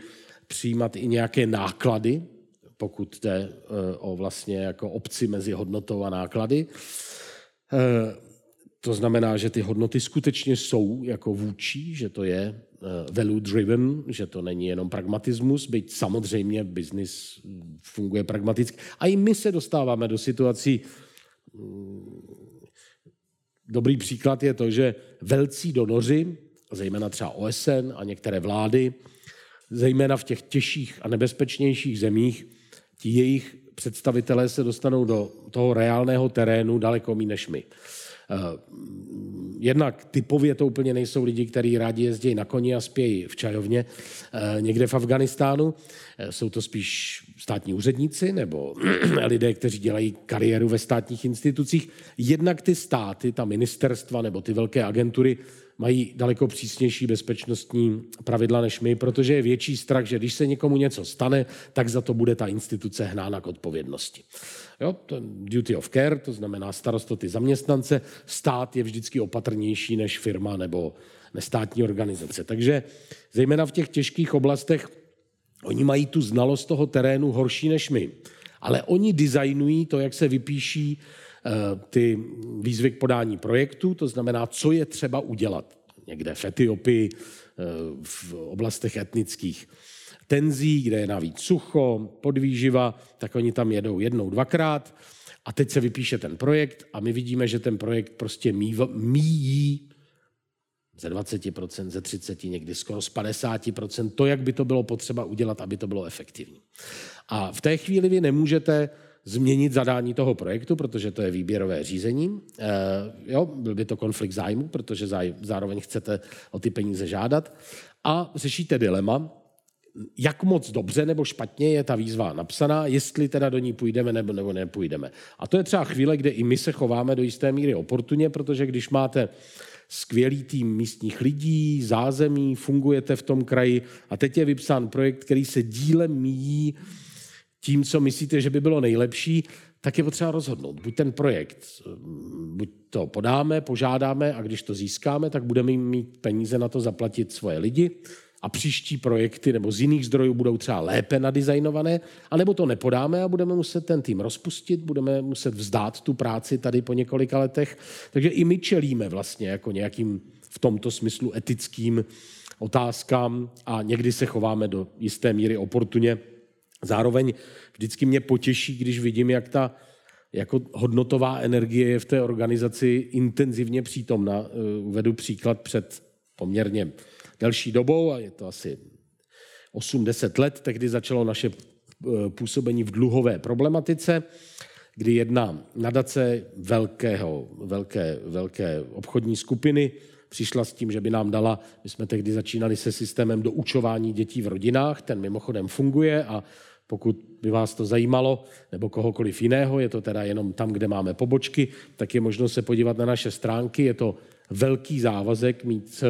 přijímat i nějaké náklady, pokud jde e, o vlastně jako obci mezi hodnotou a náklady. To znamená, že ty hodnoty skutečně jsou jako vůči, že to je Eh, value driven, že to není jenom pragmatismus, byť samozřejmě biznis funguje pragmaticky. A i my se dostáváme do situací, mm, dobrý příklad je to, že velcí donoři, zejména třeba OSN a některé vlády, zejména v těch těžších a nebezpečnějších zemích, ti jejich představitelé se dostanou do toho reálného terénu daleko méně než my. Eh, jednak typově to úplně nejsou lidi, kteří rádi jezdí na koni a spějí v čajovně eh, někde v Afganistánu. Eh, jsou to spíš státní úředníci nebo lidé, kteří dělají kariéru ve státních institucích. Jednak ty státy, ta ministerstva nebo ty velké agentury mají daleko přísnější bezpečnostní pravidla než my, protože je větší strach, že když se někomu něco stane, tak za to bude ta instituce hnána k odpovědnosti. Jo, duty of care, to znamená starost o ty zaměstnance. Stát je vždycky opatrnější než firma nebo, nestátní organizace. Takže zejména v těch těžkých oblastech oni mají tu znalost toho terénu horší než my. Ale oni designují to, jak se vypíší eh, ty výzvy k podání projektu, to znamená, co je třeba udělat. Někde v Etiopii, eh, v oblastech etnických tenzí, kde je navíc sucho, podvýživa, tak oni tam jedou jednou, dvakrát a teď se vypíše ten projekt a my vidíme, že ten projekt prostě míjí ze 20%, ze 30%, někdy skoro z 50%, to, jak by to bylo potřeba udělat, aby to bylo efektivní. A v té chvíli vy nemůžete změnit zadání toho projektu, protože to je výběrové řízení. E, jo, byl by to konflikt zájmu, protože zároveň chcete o ty peníze žádat. A řešíte dilema, jak moc dobře nebo špatně je ta výzva napsaná, jestli teda do ní půjdeme nebo, nebo nepůjdeme. A to je třeba chvíle, kde i my se chováme do jisté míry oportuně, protože když máte skvělý tým místních lidí, zázemí, fungujete v tom kraji a teď je vypsán projekt, který se dílem míjí tím, co myslíte, že by bylo nejlepší, tak je potřeba rozhodnout. Buď ten projekt, buď to podáme, požádáme a když to získáme, tak budeme mít peníze na to zaplatit svoje lidi, a příští projekty nebo z jiných zdrojů budou třeba lépe nadizajnované, anebo to nepodáme a budeme muset ten tým rozpustit, budeme muset vzdát tu práci tady po několika letech. Takže i my čelíme vlastně jako nějakým v tomto smyslu etickým otázkám a někdy se chováme do jisté míry oportuně. Zároveň vždycky mě potěší, když vidím, jak ta jako hodnotová energie je v té organizaci intenzivně přítomna. Uvedu příklad před poměrně delší dobou, a je to asi 8-10 let, tehdy začalo naše eh, působení v dluhové problematice, kdy jedna nadace velkého, velké, velké obchodní skupiny přišla s tím, že by nám dala, my jsme tehdy začínali se systémem doučování dětí v rodinách, ten mimochodem funguje a pokud by vás to zajímalo, nebo kohokoliv jiného, je to teda jenom tam, kde máme pobočky, tak je možno se podívat na naše stránky. Je to velký závazek mít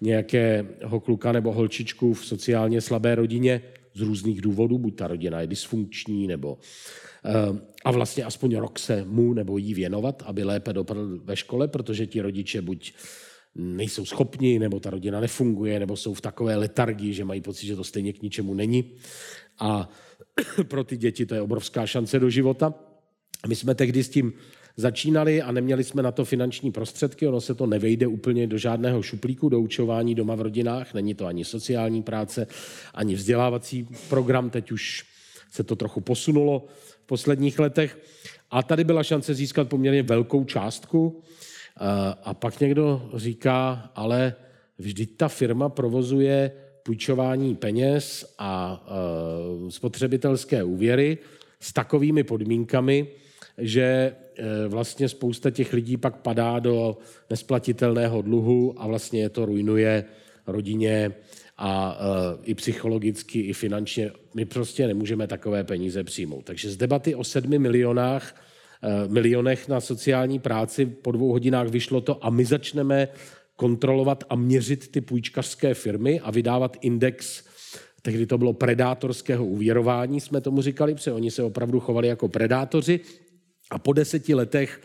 nějakého kluka nebo holčičku v sociálně slabé rodině z různých důvodů, buď ta rodina je dysfunkční, nebo eh, a vlastně aspoň rok se mu nebo jí věnovat, aby lépe dopadl ve škole, protože ti rodiče buď nejsou schopni, nebo ta rodina nefunguje, nebo jsou v takové letargii, že mají pocit, že to stejně k ničemu není. A pro ty děti to je obrovská šance do života. My jsme tehdy s tím začínali a neměli jsme na to finanční prostředky, ono se to nevejde úplně do žádného šuplíku, do učování doma v rodinách, není to ani sociální práce, ani vzdělávací program, teď už se to trochu posunulo v posledních letech. A tady byla šance získat poměrně velkou částku. A pak někdo říká, ale vždyť ta firma provozuje půjčování peněz a spotřebitelské úvěry s takovými podmínkami, že vlastně spousta těch lidí pak padá do nesplatitelného dluhu a vlastně je to ruinuje rodině a e, i psychologicky, i finančně. My prostě nemůžeme takové peníze přijmout. Takže z debaty o sedmi milionách, e, milionech na sociální práci po dvou hodinách vyšlo to a my začneme kontrolovat a měřit ty půjčkařské firmy a vydávat index Tehdy to bylo predátorského uvěrování, jsme tomu říkali, protože oni se opravdu chovali jako predátoři a po deseti letech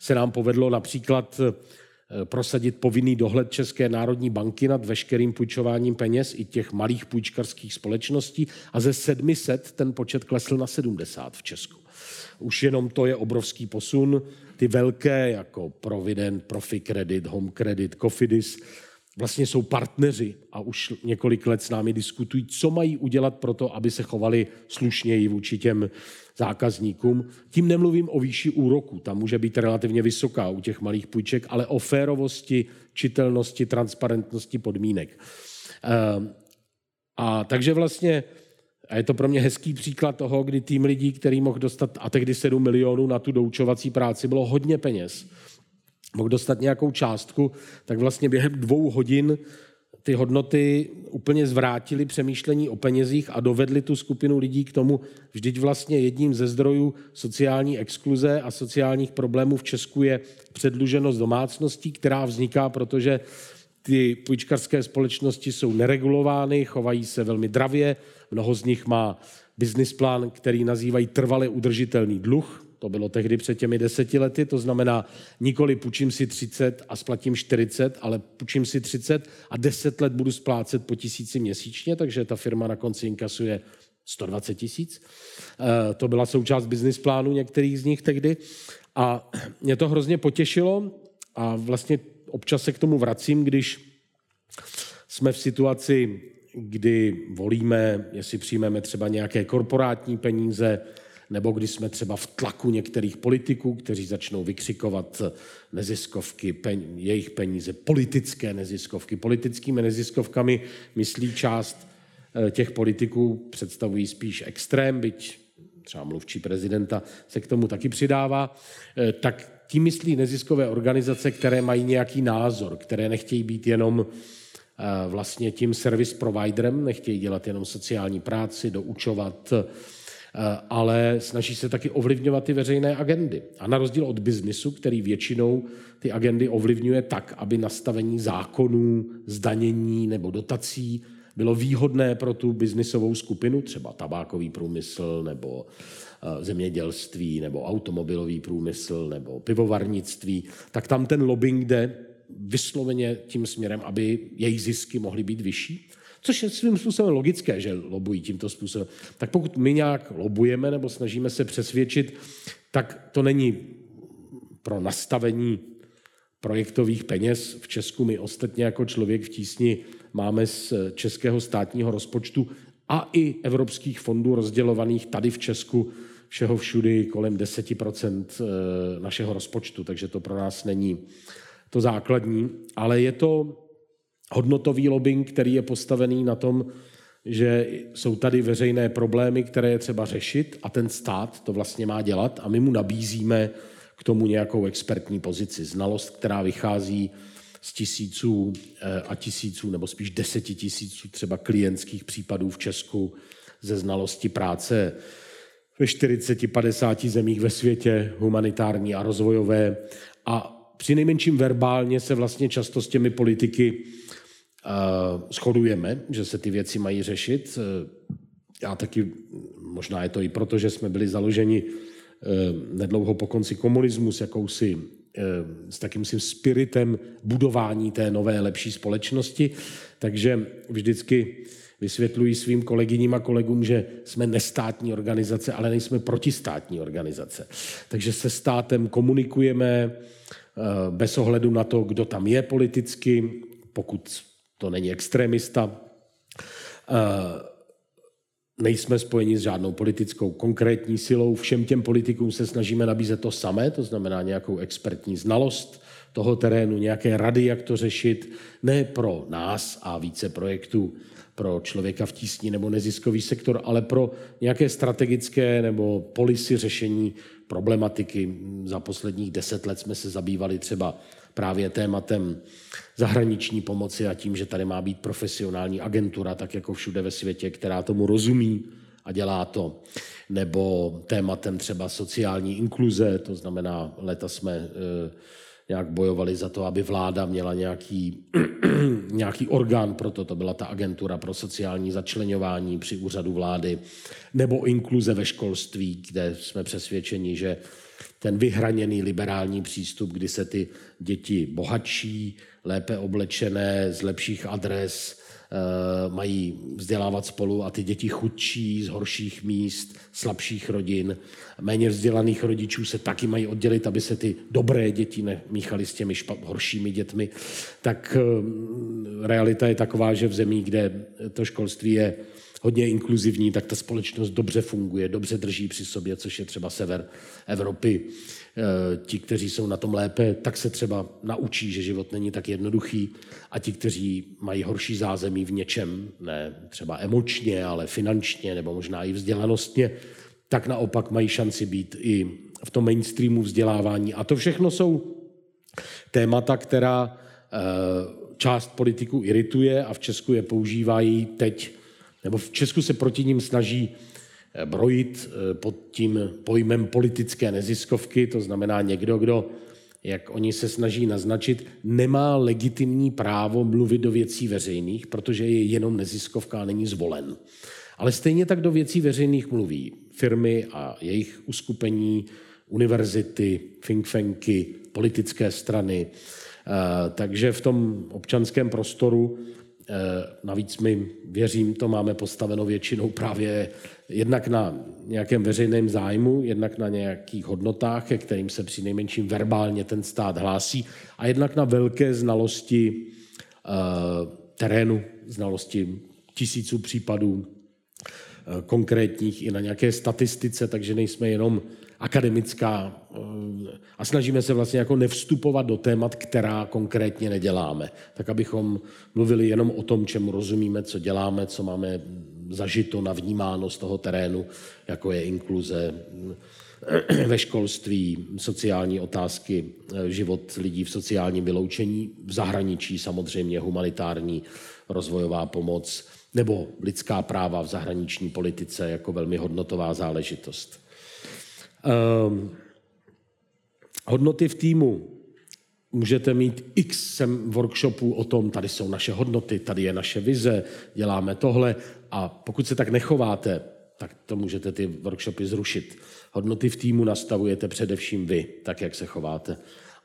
se nám povedlo například eh, prosadit povinný dohled České národní banky nad veškerým půjčováním peněz i těch malých půjčkarských společností a ze 700 ten počet klesl na 70 v Česku. Už jenom to je obrovský posun. Ty velké, jako Provident, Profi Credit, Home Credit, Cofidis, vlastně jsou partneři a už několik let s námi diskutují, co mají udělat pro to, aby se chovali slušněji vůči těm zákazníkům. Tím nemluvím o výši úroku, tam může být relativně vysoká u těch malých půjček, ale o férovosti, čitelnosti, transparentnosti podmínek. Ehm, a takže vlastně, a je to pro mě hezký příklad toho, kdy tým lidí, který mohl dostat, a tehdy 7 milionů na tu doučovací práci, bylo hodně peněz, mohl dostat nějakou částku, tak vlastně během dvou hodin ty hodnoty úplně zvrátili přemýšlení o penězích a dovedli tu skupinu lidí k tomu, vždyť vlastně jedním ze zdrojů sociální exkluze a sociálních problémů v Česku je předluženost domácností, která vzniká, protože ty půjčkarské společnosti jsou neregulovány, chovají se velmi dravě, mnoho z nich má business plán, který nazývají trvale udržitelný dluh, to bylo tehdy před těmi deseti lety, to znamená nikoli půjčím si 30 a splatím 40, ale půjčím si 30 a 10 let budu splácet po tisíci měsíčně, takže ta firma na konci inkasuje 120 tisíc. Eh, to byla součást business plánu některých z nich tehdy. A mě to hrozně potěšilo a vlastně občas se k tomu vracím, když jsme v situaci, kdy volíme, jestli přijmeme třeba nějaké korporátní peníze, nebo když jsme třeba v tlaku některých politiků, kteří začnou vykřikovat neziskovky, pen, jejich peníze, politické neziskovky. Politickými neziskovkami myslí část eh, těch politiků, představují spíš extrém, byť třeba mluvčí prezidenta se k tomu taky přidává, eh, tak tím myslí neziskové organizace, které mají nějaký názor, které nechtějí být jenom eh, vlastně tím service providerem, nechtějí dělat jenom sociální práci, doučovat, ale snaží se taky ovlivňovat ty veřejné agendy. A na rozdíl od biznisu, který většinou ty agendy ovlivňuje tak, aby nastavení zákonů, zdanění nebo dotací bylo výhodné pro tu biznisovou skupinu, třeba tabákový průmysl nebo eh, zemědělství nebo automobilový průmysl nebo pivovarnictví, tak tam ten lobbying jde vysloveně tím směrem, aby jejich zisky mohly být vyšší. Což je svým způsobem logické, že lobují tímto způsobem. Tak pokud my nějak lobujeme nebo snažíme se přesvědčit, tak to není pro nastavení projektových peněz. V Česku my ostatně jako člověk v tísni máme z českého státního rozpočtu a i evropských fondů rozdělovaných tady v Česku všeho všudy kolem 10% eh, našeho rozpočtu, takže to pro nás není to základní, ale je to hodnotový lobbying, který je postavený na tom, že jsou tady veřejné problémy, které je třeba řešit a ten stát to vlastně má dělat a my mu nabízíme k tomu nějakou expertní pozici, znalost, která vychází z tisíců eh, a tisíců, nebo spíš deseti tisíců třeba klientských případů v Česku ze znalosti práce ve 40-50 zemích ve světě, humanitární a rozvojové. A při nejmenším verbálně se vlastně často s těmi politiky shodujeme, že se ty věci mají řešit. Eh, já taky, možná je to i proto, že jsme byli založeni nedlouho po konci komunismu s jakousi Eh, s takým svým spiritem budování té nové, lepší společnosti. Takže vždycky vysvětluji svým kolegyním a kolegům, že jsme nestátní organizace, ale nejsme protistátní organizace. Takže se státem komunikujeme bez ohledu na to, kdo tam je politicky, pokud to není extremista. Eh, nejsme spojeni s žádnou politickou konkrétní silou. Všem těm politikům se snažíme nabízet to samé, to znamená nějakou expertní znalost toho terénu, nějaké rady, jak to řešit, ne pro nás a více projektů pro člověka v tísni nebo neziskový sektor, ale pro nějaké strategické nebo policy řešení problematiky. Za posledních deset let jsme se zabývali třeba právě tématem zahraniční pomoci a tím, že tady má být profesionální agentura, tak jako všude ve světě, která tomu rozumí a dělá to. Nebo tématem třeba sociální inkluze, to znamená, leta jsme e, nějak bojovali za to, aby vláda měla nějaký, nějaký orgán pro to, to byla ta agentura pro sociální začlenování při úřadu vlády, nebo inkluze ve školství, kde jsme přesvědčeni, že ten vyhraněný liberální přístup, kdy se ty děti bohatší, lépe oblečené, z lepších adres, eh, mají vzdělávat spolu a ty děti chudší, z horších míst, slabších rodin, méně vzdělaných rodičů se taky mají oddělit, aby se ty dobré děti nemíchaly s těmi špa- horšími dětmi. Tak eh, realita je taková, že v zemí, kde to školství je hodně inkluzivní, tak ta společnost dobře funguje, dobře drží při sobě, což je třeba sever Evropy. E, ti, kteří jsou na tom lépe, tak se třeba naučí, že život není tak jednoduchý a ti, kteří mají horší zázemí v něčem, ne třeba emočně, ale finančně nebo možná i vzdělanostně, tak naopak mají šanci být i v tom mainstreamu vzdělávání. A to všechno jsou témata, která e, část politiků irituje a v Česku je používají teď nebo v Česku se proti ním snaží eh, brojit eh, pod tím pojmem politické neziskovky, to znamená někdo, kdo, jak oni se snaží naznačit, nemá legitimní právo mluvit do věcí veřejných, protože je jenom neziskovka a není zvolen. Ale stejně tak do věcí veřejných mluví firmy a jejich uskupení, univerzity, think tanky, politické strany. Takže v tom občanském prostoru navíc my, věřím, to máme postaveno většinou právě jednak na nějakém veřejném zájmu, jednak na nějakých hodnotách, ke kterým se při nejmenším verbálně ten stát hlásí, a jednak na velké znalosti terénu, znalosti tisíců případů eh, konkrétních i na nějaké statistice, takže nejsme jenom akademická eh, a snažíme se vlastně jako nevstupovat do témat, která konkrétně neděláme. Tak abychom mluvili jenom o tom, čemu rozumíme, co děláme, co máme zažito, navnímáno z toho terénu, jako je inkluze eh, ve školství, sociální otázky, život lidí v sociálním vyloučení, v zahraničí samozřejmě humanitární rozvojová pomoc nebo lidská práva v zahraniční politice jako velmi hodnotová záležitost. Um, hodnoty v týmu. Můžete mít x workshopů o tom, tady jsou naše hodnoty, tady je naše vize, děláme tohle a pokud se tak nechováte, tak to můžete ty workshopy zrušit. Hodnoty v týmu nastavujete především vy, tak jak se chováte.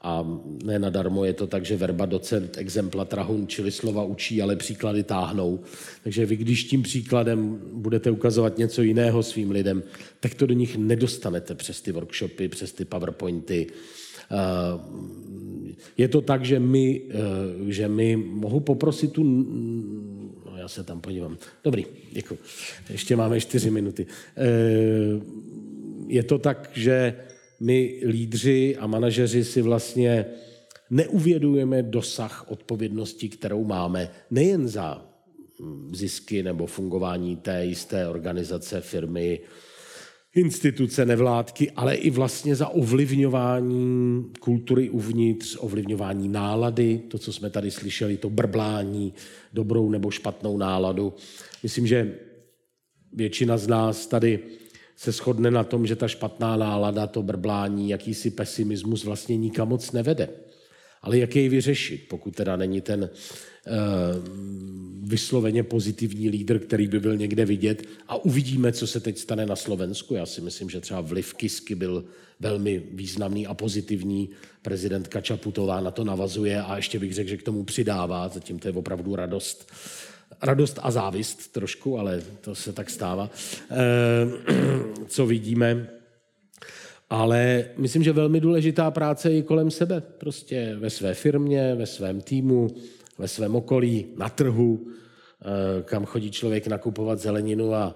A ne nadarmo je to tak, že verba docent exempla trahun, čili slova učí, ale příklady táhnou. Takže vy, když tím příkladem budete ukazovat něco jiného svým lidem, tak to do nich nedostanete přes ty workshopy, přes ty powerpointy. Eh, je to tak, že my, eh, že my mohu poprosit tu... No, já se tam podívám. Dobrý, děkuji. Ještě máme čtyři minuty. Eh, je to tak, že my lídři a manažeři si vlastně neuvědujeme dosah odpovědnosti, kterou máme nejen za zisky nebo fungování té jisté organizace, firmy, instituce, nevládky, ale i vlastně za ovlivňování kultury uvnitř, ovlivňování nálady, to, co jsme tady slyšeli, to brblání, dobrou nebo špatnou náladu. Myslím, že většina z nás tady se shodne na tom, že ta špatná nálada, to brblání, jakýsi pesimismus vlastně nikam moc nevede. Ale jak jej vyřešit, pokud teda není ten uh, vysloveně pozitivní lídr, který by byl někde vidět a uvidíme, co se teď stane na Slovensku. Já si myslím, že třeba vliv Kisky byl velmi významný a pozitivní. Prezidentka Čaputová na to navazuje a ještě bych řekl, že k tomu přidává, zatím to je opravdu radost radost a závist trošku, ale to se tak stává, eh, co vidíme. Ale myslím, že velmi důležitá práce je kolem sebe. Prostě ve své firmě, ve svém týmu, ve svém okolí, na trhu, eh, kam chodí člověk nakupovat zeleninu a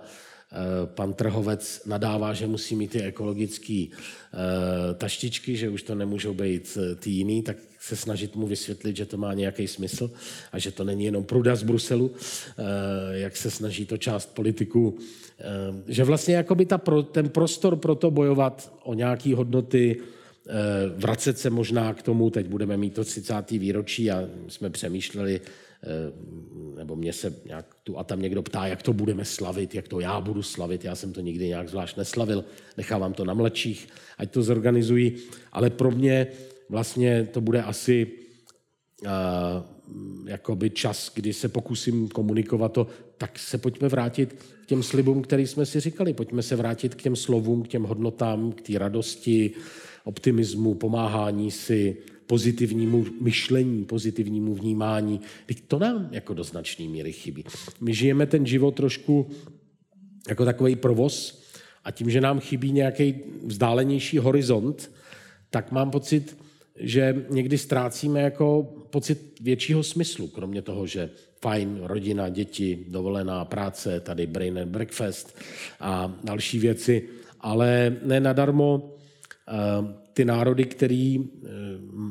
pan trhovec nadává, že musí mít ty ekologické eh, taštičky, že už to nemůžou být eh, ty jiný, tak se snažit mu vysvětlit, že to má nějaký smysl a že to není jenom pruda z Bruselu, jak se snaží to část politiků, že vlastně jakoby ta, ten prostor pro to bojovat o nějaké hodnoty, vracet se možná k tomu, teď budeme mít to 30. výročí a jsme přemýšleli, Eh, nebo mě se nějak tu a tam někdo ptá, jak to budeme slavit, jak to já budu slavit. Já jsem to nikdy nějak zvlášť neslavil, nechávám to na mladších, ať to zorganizují. Ale pro mě vlastně to bude asi uh, jakoby čas, kdy se pokusím komunikovat to, tak se pojďme vrátit k těm slibům, který jsme si říkali. Pojďme se vrátit k těm slovům, k těm hodnotám, k té radosti, optimismu, pomáhání si, pozitivnímu myšlení, pozitivnímu vnímání. Teď to nám jako do značné míry chybí. My žijeme ten život trošku jako takový provoz a tím, že nám chybí nějaký vzdálenější horizont, tak mám pocit, že někdy ztrácíme jako pocit většího smyslu, kromě toho, že fajn, rodina, děti, dovolená práce, tady brain and breakfast a další věci, ale ne nadarmo eh, ty národy, které eh,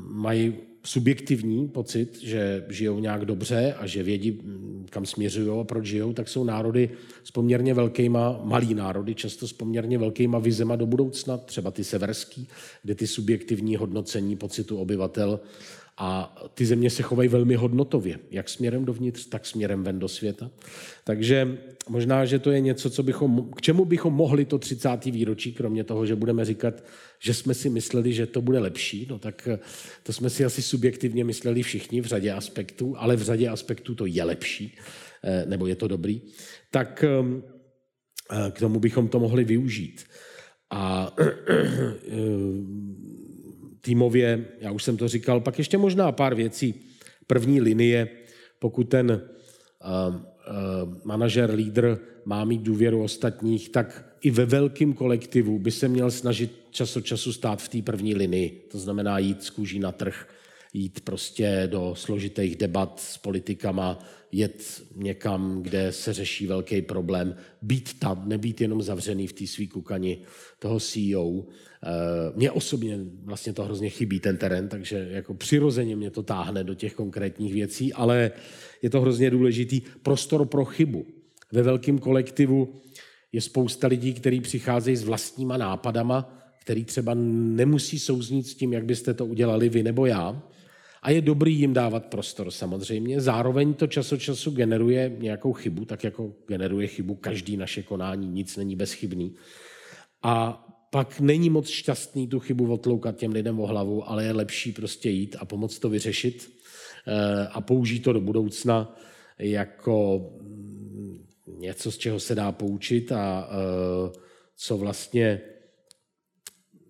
mají subjektivní pocit, že žijou nějak dobře a že vědí, mm, kam směřují a proč žijou, tak jsou národy s poměrně velkýma, malý národy, často s poměrně velkýma vizema do budoucna, třeba ty severský, kde ty subjektivní hodnocení pocitu obyvatel a ty země se chovají velmi hodnotově, jak směrem dovnitř, tak směrem ven do světa. Takže možná, že to je něco, co bychom, k čemu bychom mohli to 30. výročí, kromě toho, že budeme říkat, že jsme si mysleli, že to bude lepší, no tak eh, to jsme si asi subjektivně mysleli všichni v řadě aspektů, ale v řadě aspektů to je lepší, eh, nebo je to dobrý, tak ehm, eh, k tomu bychom to mohli využít. A týmově, já už jsem to říkal, pak ještě možná pár věcí. První linie, pokud ten uh, uh, manažer, lídr má mít důvěru ostatních, tak i ve velkém kolektivu by se měl snažit čas od času stát v té první linii. To znamená jít z kůží na trh, jít prostě do složitých debat s politikama, jet někam, kde se řeší velký problém, být tam, nebýt jenom zavřený v té svý kukani toho CEO. Eh, mně osobně vlastně to hrozně chybí, ten terén, takže jako přirozeně mě to táhne do těch konkrétních věcí, ale je to hrozně důležitý prostor pro chybu. Ve velkém kolektivu je spousta lidí, kteří přicházejí s vlastníma nápadama, který třeba nemusí souznít s tím, jak byste to udělali vy nebo já. A je dobrý jim dávat prostor samozřejmě. Zároveň to čas od času generuje nějakou chybu, tak jako generuje chybu každý naše konání, nic není bezchybný. A pak není moc šťastný tu chybu otloukat těm lidem o hlavu, ale je lepší prostě jít a pomoct to vyřešit eh, a použít to do budoucna jako mm, něco, z čeho se dá poučit a eh, co vlastně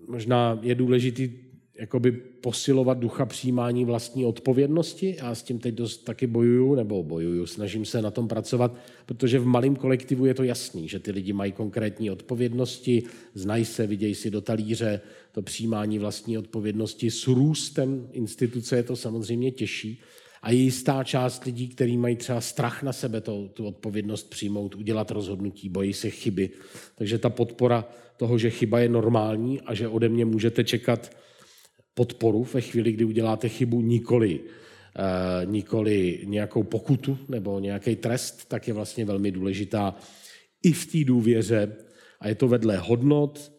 možná je důležitý jakoby posilovat ducha přijímání vlastní odpovědnosti. Já s tím teď dost taky bojuju, nebo bojuju, snažím se na tom pracovat, protože v malém kolektivu je to jasný, že ty lidi mají konkrétní odpovědnosti, znají se, vidějí si do talíře, to přijímání vlastní odpovědnosti. S růstem instituce je to samozřejmě těžší. A je jistá část lidí, kteří mají třeba strach na sebe to, tu odpovědnost přijmout, udělat rozhodnutí, bojí se chyby. Takže ta podpora toho, že chyba je normální a že ode mě můžete čekat podporu ve chvíli, kdy uděláte chybu, nikoli, uh, nikoli nějakou pokutu nebo nějaký trest, tak je vlastně velmi důležitá i v té důvěře. A je to vedle hodnot,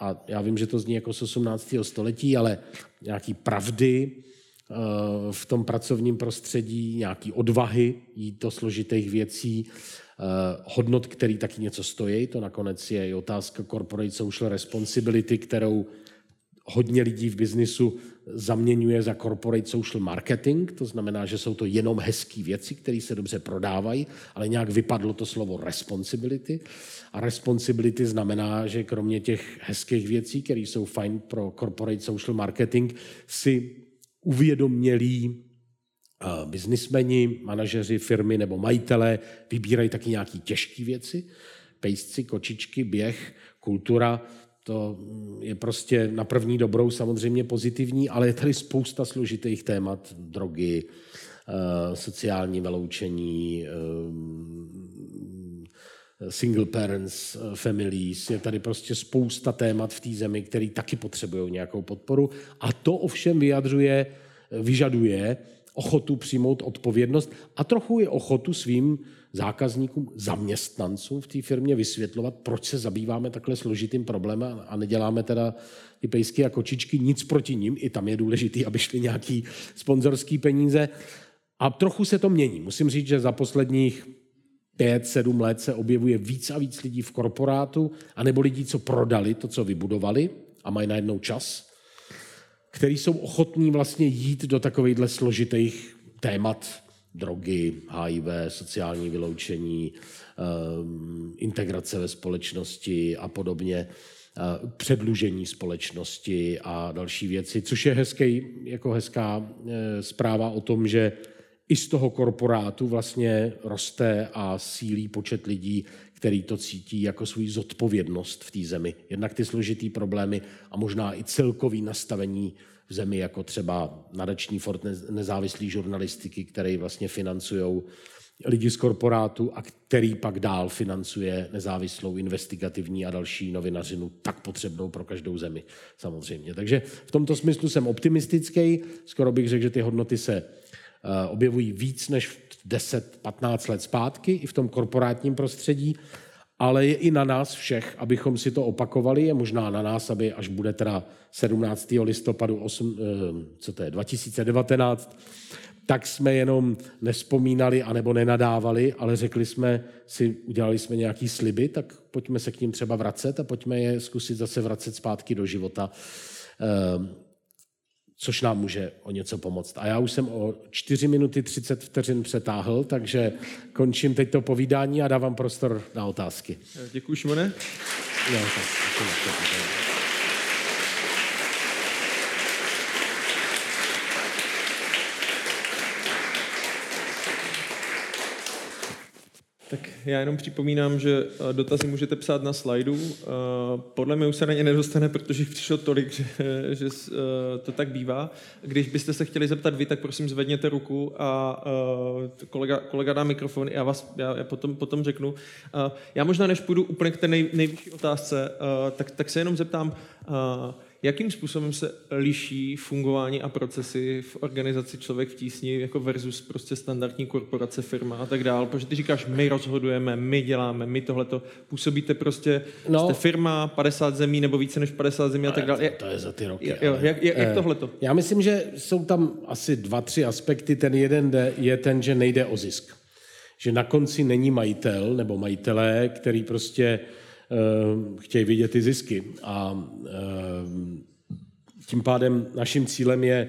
a já vím, že to zní jako z 18. století, ale nějaký pravdy uh, v tom pracovním prostředí, nějaký odvahy jít do složitých věcí, uh, hodnot, který taky něco stojí. To nakonec je i otázka corporate social responsibility, kterou hodně lidí v biznisu zaměňuje za corporate social marketing, to znamená, že jsou to jenom hezké věci, které se dobře prodávají, ale nějak vypadlo to slovo responsibility. A responsibility znamená, že kromě těch hezkých věcí, které jsou fajn pro corporate social marketing, si uvědomělí uh, biznismeni, manažeři firmy nebo majitelé vybírají taky nějaké těžké věci, pejsci, kočičky, běh, kultura, to je prostě na první dobrou samozřejmě pozitivní, ale je tady spousta složitých témat, drogy, eh, sociální vyloučení, eh, single parents, eh, families, je tady prostě spousta témat v té zemi, které taky potřebují nějakou podporu. A to ovšem vyjadřuje, vyžaduje ochotu přijmout odpovědnost a trochu je ochotu svým zákazníkům, zaměstnancům v té firmě vysvětlovat, proč se zabýváme takhle složitým problémem a neděláme teda ty pejsky a kočičky, nic proti ním, i tam je důležité, aby šly nějaký sponzorský peníze. A trochu se to mění. Musím říct, že za posledních pět, sedm let se objevuje víc a víc lidí v korporátu, anebo lidí, co prodali to, co vybudovali a mají najednou čas, který jsou ochotní vlastně jít do takovýchhle složitých témat, drogy, HIV, sociální vyloučení, ehm, integrace ve společnosti a podobně, eh, předlužení společnosti a další věci, což je hezký, jako hezká eh, zpráva o tom, že i z toho korporátu vlastně roste a sílí počet lidí, který to cítí jako svůj zodpovědnost v té zemi. Jednak ty složitý problémy a možná i celkový nastavení v zemi, jako třeba nadační fort nezávislý žurnalistiky, který vlastně financují lidi z korporátu a který pak dál financuje nezávislou investigativní a další novinařinu, tak potřebnou pro každou zemi samozřejmě. Takže v tomto smyslu jsem optimistický, skoro bych řekl, že ty hodnoty se objevují víc než 10-15 let zpátky i v tom korporátním prostředí ale je i na nás všech, abychom si to opakovali. Je možná na nás, aby až bude teda 17. listopadu 8, eh, co to je, 2019, tak jsme jenom nespomínali anebo nenadávali, ale řekli jsme si, udělali jsme nějaký sliby, tak pojďme se k ním třeba vracet a pojďme je zkusit zase vracet zpátky do života. Což nám může o něco pomoct. A já už jsem o 4 minuty 30 vteřin přetáhl, takže končím teď to povídání a dávám prostor na otázky. Děkuji, Šimone. No, tak, Tak já jenom připomínám, že eh, dotazy můžete psát na slajdu. Eh, podle mě už se na ně nedostane, protože jich přišlo tolik, že, že eh, to tak bývá. Když byste se chtěli zeptat vy, tak prosím zvedněte ruku a kolega, kolega dá mikrofon, já vás já, já potom, potom řeknu. Já možná, než půjdu úplně k té nej, nejvyšší otázce, tak, tak se jenom zeptám, jakým způsobem se liší fungování a procesy v organizaci Člověk v tísni jako versus prostě standardní korporace, firma a tak dále. Protože ty říkáš, my rozhodujeme, my děláme, my tohleto. Působíte prostě, no, jste firma, 50 zemí nebo více než 50 zemí a tak dále. To je za ty roky. Jo, ale, jak, jak, jak eh, tohleto? Já myslím, že jsou tam asi dva, tři aspekty. Ten jeden je ten, že nejde o zisk. Že na konci není majitel nebo majitelé, který prostě chtějí vidět ty zisky. A eh, tím pádem naším cílem je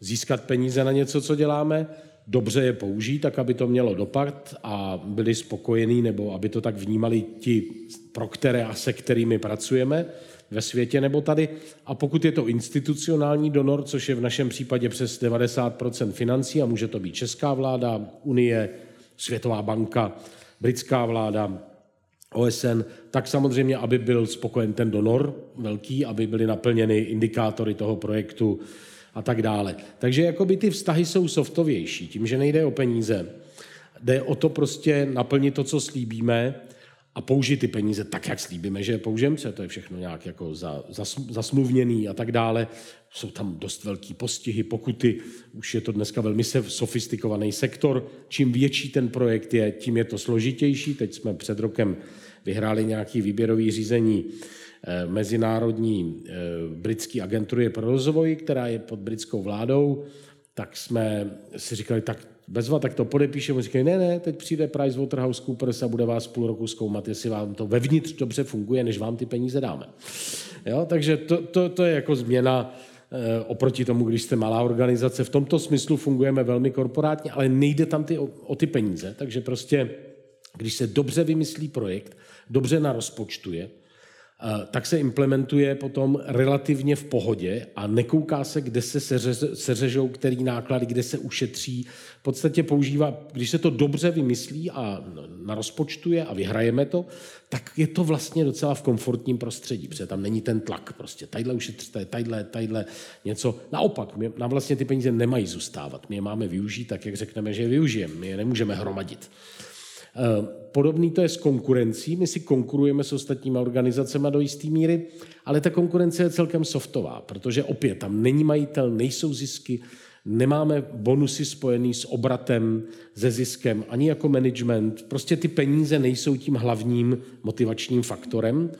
získat peníze na něco, co děláme, dobře je použít, tak aby to mělo dopad a byli spokojení, nebo aby to tak vnímali ti, pro které a se kterými pracujeme ve světě nebo tady. A pokud je to institucionální donor, což je v našem případě přes 90% financí, a může to být česká vláda, Unie, Světová banka, britská vláda, OSN, tak samozřejmě, aby byl spokojen ten donor velký, aby byly naplněny indikátory toho projektu a tak dále. Takže jakoby ty vztahy jsou softovější, tím, že nejde o peníze. Jde o to prostě naplnit to, co slíbíme a použít ty peníze tak, jak slíbíme, že je použijeme, to je všechno nějak jako za, za, zasmluvněný a tak dále. Jsou tam dost velký postihy, pokuty, už je to dneska velmi sofistikovaný sektor. Čím větší ten projekt je, tím je to složitější. Teď jsme před rokem vyhráli nějaký výběrový řízení eh, mezinárodní eh, britské agentury pro rozvoj, která je pod britskou vládou, tak jsme si říkali, tak bezva, tak to podepíšeme. Říkali, ne, ne, teď přijde PricewaterhouseCoopers a bude vás půl roku zkoumat, jestli vám to vevnitř dobře funguje, než vám ty peníze dáme. Jo, takže to, to, to je jako změna eh, oproti tomu, když jste malá organizace. V tomto smyslu fungujeme velmi korporátně, ale nejde tam ty, o, o ty peníze. Takže prostě, když se dobře vymyslí projekt, dobře narozpočtuje, tak se implementuje potom relativně v pohodě a nekouká se, kde se seřežou který náklady, kde se ušetří. V podstatě používá, když se to dobře vymyslí a narozpočtuje a vyhrajeme to, tak je to vlastně docela v komfortním prostředí, protože tam není ten tlak. Prostě tadyhle ušetříte, tadyhle, tadyhle něco. Naopak, my, nám vlastně ty peníze nemají zůstávat. My je máme využít tak, jak řekneme, že je využijeme. My je nemůžeme hromadit. Eh, podobný to je s konkurencí. My si konkurujeme s ostatními organizacemi do jisté míry, ale ta konkurence je celkem softová, protože opět tam není majitel, nejsou zisky, nemáme bonusy spojený s obratem, se ziskem, ani jako management. Prostě ty peníze nejsou tím hlavním motivačním faktorem.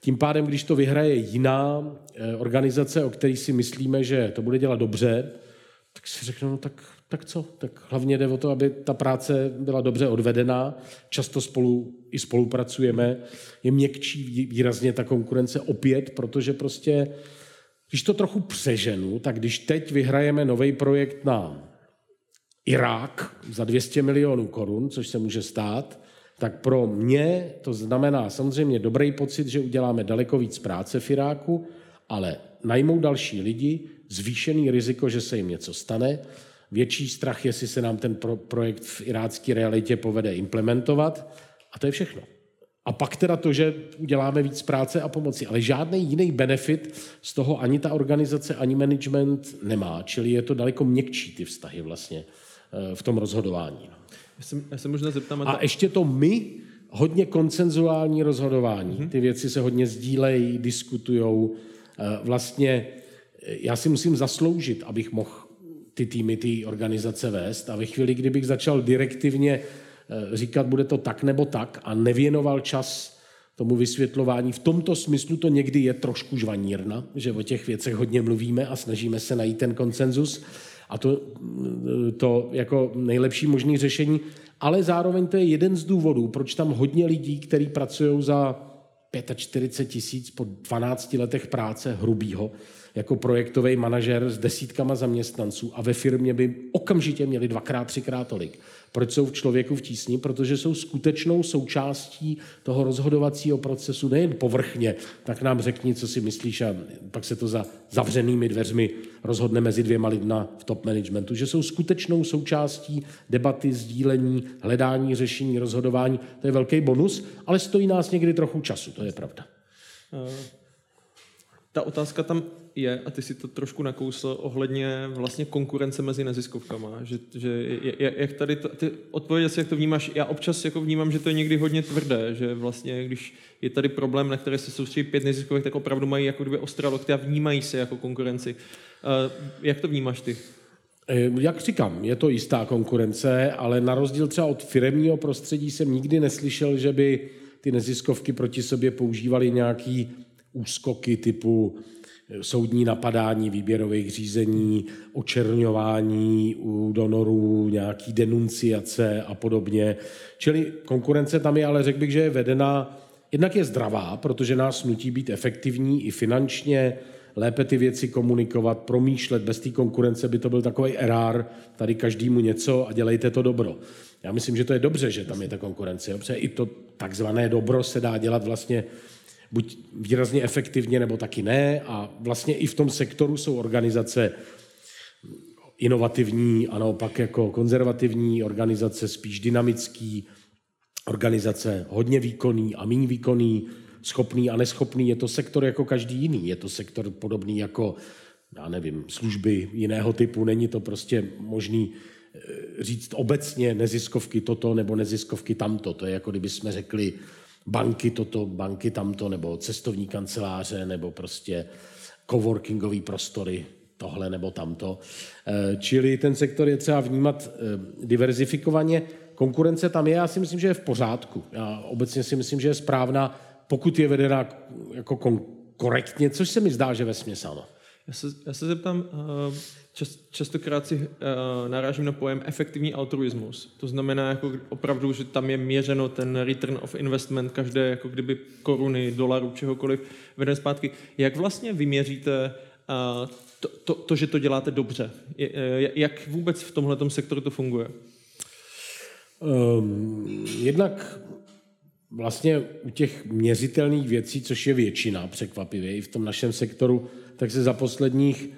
Tím pádem, když to vyhraje jiná eh, organizace, o který si myslíme, že to bude dělat dobře, tak si řeknu, no tak tak co? Tak hlavně jde o to, aby ta práce byla dobře odvedená. Často spolu i spolupracujeme. Je měkčí výrazně ta konkurence opět, protože prostě, když to trochu přeženu, tak když teď vyhrajeme nový projekt na Irák za 200 milionů korun, což se může stát, tak pro mě to znamená samozřejmě dobrý pocit, že uděláme daleko víc práce v Iráku, ale najmou další lidi, zvýšený riziko, že se jim něco stane, větší strach, jestli se nám ten pro, projekt v irácké realitě povede implementovat. A to je všechno. A pak teda to, že uděláme víc práce a pomoci. Ale žádný jiný benefit z toho ani ta organizace, ani management nemá. Čili je to daleko měkčí ty vztahy vlastně eh, v tom rozhodování. Já se, já se možná zeptám... A, a ještě to my, hodně koncenzuální rozhodování. Mm-hmm. Ty věci se hodně sdílejí, diskutujou. Eh, vlastně já si musím zasloužit, abych mohl ty týmy, ty organizace vést. A ve chvíli, kdybych začal direktivně eh, říkat, bude to tak nebo tak a nevěnoval čas tomu vysvětlování. V tomto smyslu to někdy je trošku žvanírna, že o těch věcech hodně mluvíme a snažíme se najít ten konsenzus a to, eh, to jako nejlepší možný řešení. Ale zároveň to je jeden z důvodů, proč tam hodně lidí, kteří pracují za 45 tisíc po 12 letech práce hrubýho jako projektový manažer s desítkama zaměstnanců a ve firmě by okamžitě měli dvakrát, třikrát tolik. Proč jsou v člověku v tísni? Protože jsou skutečnou součástí toho rozhodovacího procesu, nejen povrchně, tak nám řekni, co si myslíš a pak se to za zavřenými dveřmi rozhodne mezi dvěma lidma v top managementu, že jsou skutečnou součástí debaty, sdílení, hledání, řešení, rozhodování. To je velký bonus, ale stojí nás někdy trochu času, to je pravda. Uh ta otázka tam je, a ty si to trošku nakousl, ohledně vlastně konkurence mezi neziskovkama, že, že jak tady, to, ty odpověď jak to vnímáš, já občas jako vnímám, že to je někdy hodně tvrdé, že vlastně když je tady problém, na který se soustředí pět neziskovek, tak opravdu mají jako kdyby ostrá lokty a vnímají se jako konkurenci. Jak to vnímáš ty? Eh, jak říkám, je to jistá konkurence, ale na rozdíl třeba od firemního prostředí jsem nikdy neslyšel, že by ty neziskovky proti sobě používaly nějaký úskoky typu eh, soudní napadání výběrových řízení, očerňování u donorů, nějaký denunciace a podobně. Čili konkurence tam je, ale řekl bych, že je vedena, jednak je zdravá, protože nás nutí být efektivní i finančně, lépe ty věci komunikovat, promýšlet. Bez té konkurence by to byl takový erár, tady každému něco a dělejte to dobro. Já myslím, že to je dobře, že tam je ta konkurence, protože i to takzvané dobro se dá dělat vlastně buď výrazně efektivně, nebo taky ne. A vlastně i v tom sektoru jsou organizace inovativní a naopak jako konzervativní, organizace spíš dynamický, organizace hodně výkonný a méně výkonný, schopný a neschopný. Je to sektor jako každý jiný. Je to sektor podobný jako, já nevím, služby jiného typu. Není to prostě možný eh, říct obecně neziskovky toto nebo neziskovky tamto. To je jako kdyby jsme řekli, banky toto, banky tamto, nebo cestovní kanceláře, nebo prostě coworkingové prostory, tohle nebo tamto. Eh, čili ten sektor je třeba vnímat eh, diverzifikovaně. Konkurence tam je, já si myslím, že je v pořádku. Já obecně si myslím, že je správná, pokud je vedena jako korektně, což se mi zdá, že ve směs ano. Já se, já se zeptám, eh, čas, častokrát si uh, narážím na pojem efektivní altruismus. To znamená jako opravdu, že tam je měřeno ten return of investment každé jako kdyby koruny, dolarů, čehokoliv veden zpátky. Jak vlastně vyměříte uh, to, to, to, že to děláte dobře? Jak vůbec v tomhle sektoru to funguje? Um, jednak vlastně u těch měřitelných věcí, což je většina překvapivě i v tom našem sektoru, tak se za posledních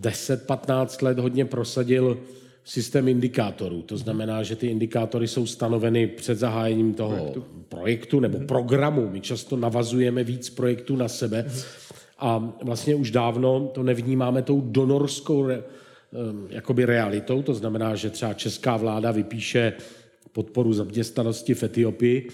10-15 let hodně prosadil systém indikátorů. To znamená, že ty indikátory jsou stanoveny před zahájením toho projektu, projektu nebo mm programu. My často navazujeme víc projektů na sebe mm a vlastně už dávno to nevnímáme tou donorskou jakoby realitou. To znamená, že třeba česká vláda vypíše podporu zaměstnanosti v Etiopii,